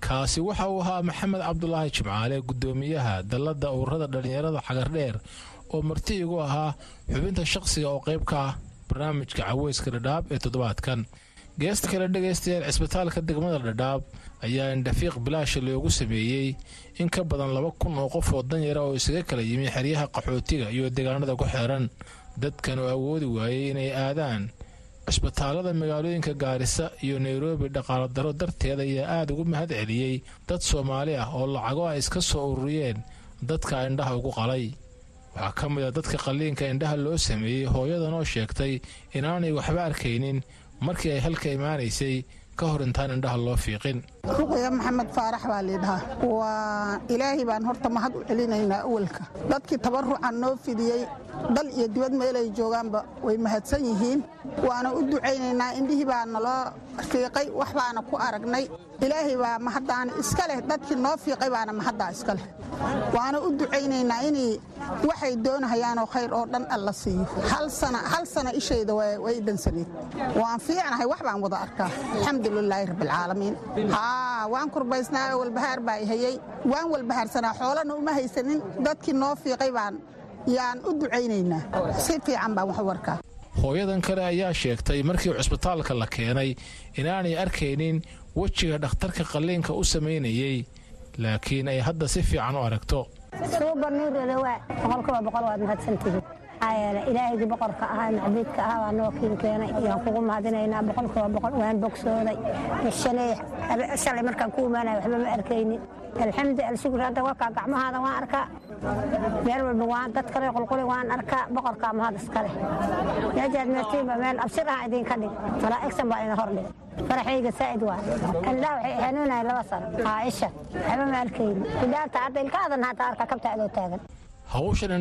Kaasi waxa uu ahaa maxamed cabdulaahi jimcaale guddoomiyaha dalladda ururada dhallinyarada xagardheer oo marti igu ahaa xubinta shaqsiga oo qayb ka ah barnaamijka caweyska dhadhaab ee toddobaadkan. Geesta kale dhegaystayaal cisbitaalka degmada dhadhaab ayaa indhafiiq bilaasha loogu sameeyey in ka badan laba kun oo qof oo danyara oo isaga kala yimi xeryaha qaxootiga iyo deegaanada ku xeeran. Dadkan oo awoodi waayey inay aadaan cisbitaalada magaalooyinka gaarisa iyo nairobi dhaqaalo daro darteed ayaa aada ugu mahad celiyey dad soomaali ah oo lacago ay iska soo ururiyeen dadka indhaha ugu qalay waxaa ka mid a dadka qalliinka indhaha loo sameeyey hooyadan oo sheegtay inaanay waxba arkaynin markii ay halka imaanaysay ka hor intaan indhaha loo fiiqin ruqya maxamed faarax baa liidhahaa waa ilaahay baan horta mahad u celinaynaa awalka. Dadkii tabarucan noo fidiyey dal iyo dibad meelay joogaanba way mahadsan yihiin. Waana u ducaynaynaa indhihii baa naloo fiiqay wax baana ku aragnay. Ilaahay baa mahaddaana iska leh dadkii noo fiiqay baana mahaddaa iska leh. Waana u ducaynaynaa inay waxay doonahayaanoo khayr oo dhan alla siiyo. Hal sana ishayda way dhansanayd waan fiicnahay wax baan wada arkaa. Alxamdulilaahi rabbialcaalamiin waan kurbaysnaa walbahaar baa hayey waan walbahaarsanaa xoolana uma haysanin. Dadkii noo fiiqay baan yaan u ducaynaynaa. Si fiican baan wax u arkaa. Hooyadan kale ayaa sheegtay markii cusbitaalka la keenay inaanay arkaynin wejiga dhakhtarka qalliinka u samaynayey laakiin ay hadda si fiican u aragto ilaahigii boqorka ahaa macbuudka ahaa waa noo kiin keenay. Yaan kugu mahadinaynaa boqolkiiba boqol waan bogsooday. Shalay shalay markaan ku imaanaya waxba ma arkaynin. Alxamdu alshukur hadda wakaa gacmahaada waan arkaa. Meel walba waan dad kale qulquli waan arkaa. Boqorkaa mahad iska leh. Meejaad meertiinba meel abshir ah idinka dhig. Malaa'igsan baa idin hordhig faraxayga saa'id waa. Indhaha waxay hanuunaya laba sano. Caaisha waxba ma arkaynin. Bidaarta hadda ilkaadan hata arka kabta taagan hawshan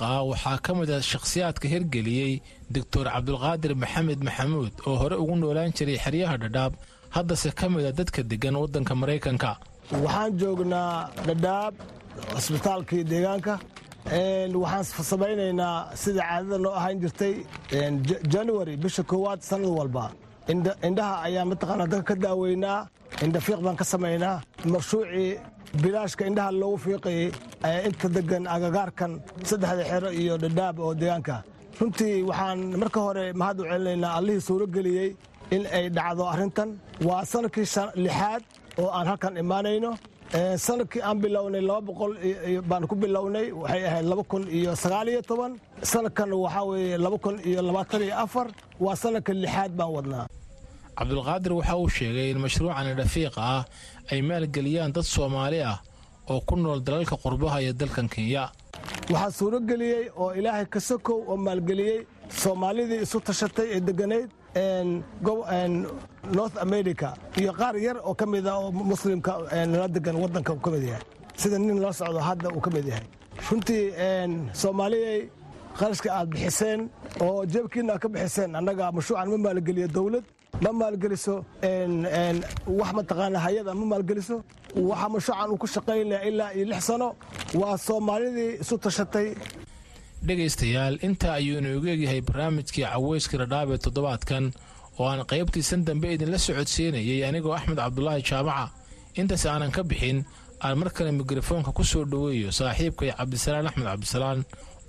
ah waxaa ka mid ah shakhsiyaadka hirgeliyey doctor cabdulqaadir maxamed maxamuud oo hore ugu noolaan jiray xeryaha dhadhaab haddase ka mid a dadka deggan waddanka maraykanka waxaan joognaa dhadhaab cisbitaalkii deegaanka. Waxaan samaynaynaa sida caadada noo ahaan jirtay january bisha koowaad sanad walba indhaha ayaa mataqaanaa dadka ka daaweynaa? Indhafiiq baan ka samaynaa? Marshuucii bilaashka indhaha loogu fiiqayay inta degan agagaarkan saddexda xero iyo dhadhaab oo deegaanka. Runtii waxaan marka hore mahad u celinaynaa allihii suuro geliyey in ay dhacdo arrintan. Waa sannadkii lixaad oo aan halkan imaanayno sannadkii aan bilownay laba boqol baan ku bilownay waxay ahayd sanadkan waxaa weeye laba kun iyo labaatan iyo afar. Waa sanadka lixaad baan wadnaa. Cabdulqaadir waxa uu sheegay in mashruucan indhafiiqa ah ay maalgeliyaan dad soomaali ah oo ku nool dalalka qurbaha iyo dalkan kenya. Waxaa suuro geliyey oo ilaahay ka sokow oo maalgeliyey soomaalidii isu tashatay ee degganayd north america iyo qaar yar oo ka mid ah oo muslimka nala degan waddanka uu ka mid yahay. Sida nin la socdo hadda uu ka mid yahay. Runtii soomaaliyay qarashka aad bixiseen oo jeebkiina aad ka bixiseen annaga mashruucan ma maalgeliyo dowlad ma maalgeliso wax mataqaana hay'ada ma maalgeliso. Waxa mashruucan uu ku shaqaynaya ilaa iyo lix sano waa soomaalidii isu tashatay. Dhegaystayaal intaa ayuu inoogu egyahay barnaamijkii caweyska dhadhaab ee toddobaadkan oo aan qaybtiisan dambe idinla socodsiinayay anigoo axmed cabdulaahi jaamaca intaas aanan ka bixin aan mar kale mikrofoonka ku soo dhoweeyo saaxiibkay cabdisalaan axmed cabdisalaan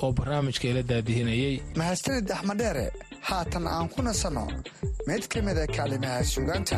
oo barnaamijka ila daadihinayey mahadsanid axmeddheere haatan aan ku nasanno mid ka mida kaalimaha suugaanta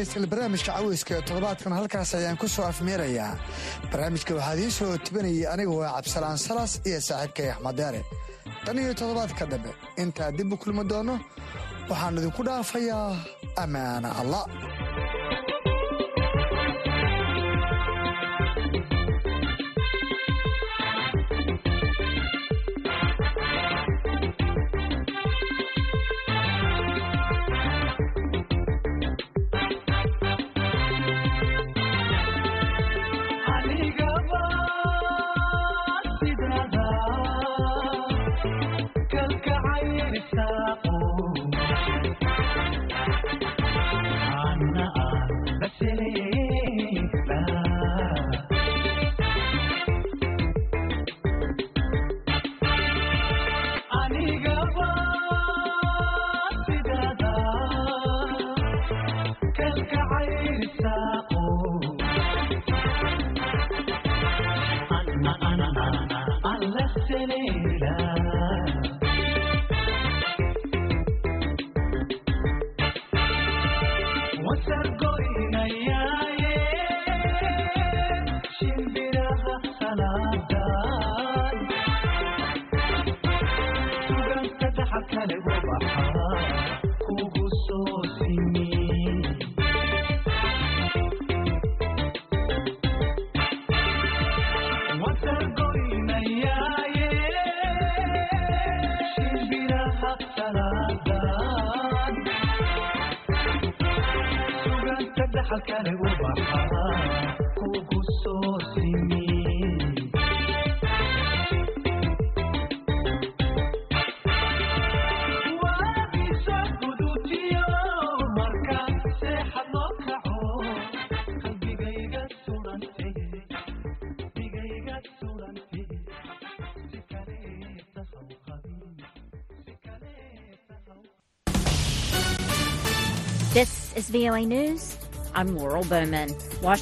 dhegaystayaal barnaamijka caweyska ee toddobaadkan halkaas ayaan ku soo afmeerayaa. Barnaamijka waxaa idiin soo tibanayay aniga waa cabdisalaan salas iyo saaxiibkay axmed deere tan iyo toddobaadka dambe intaa dib u kulmi doono waxaan idinku dhaafayaa. Ammaana allah VOA News. I'm Laurel Bowman. Washington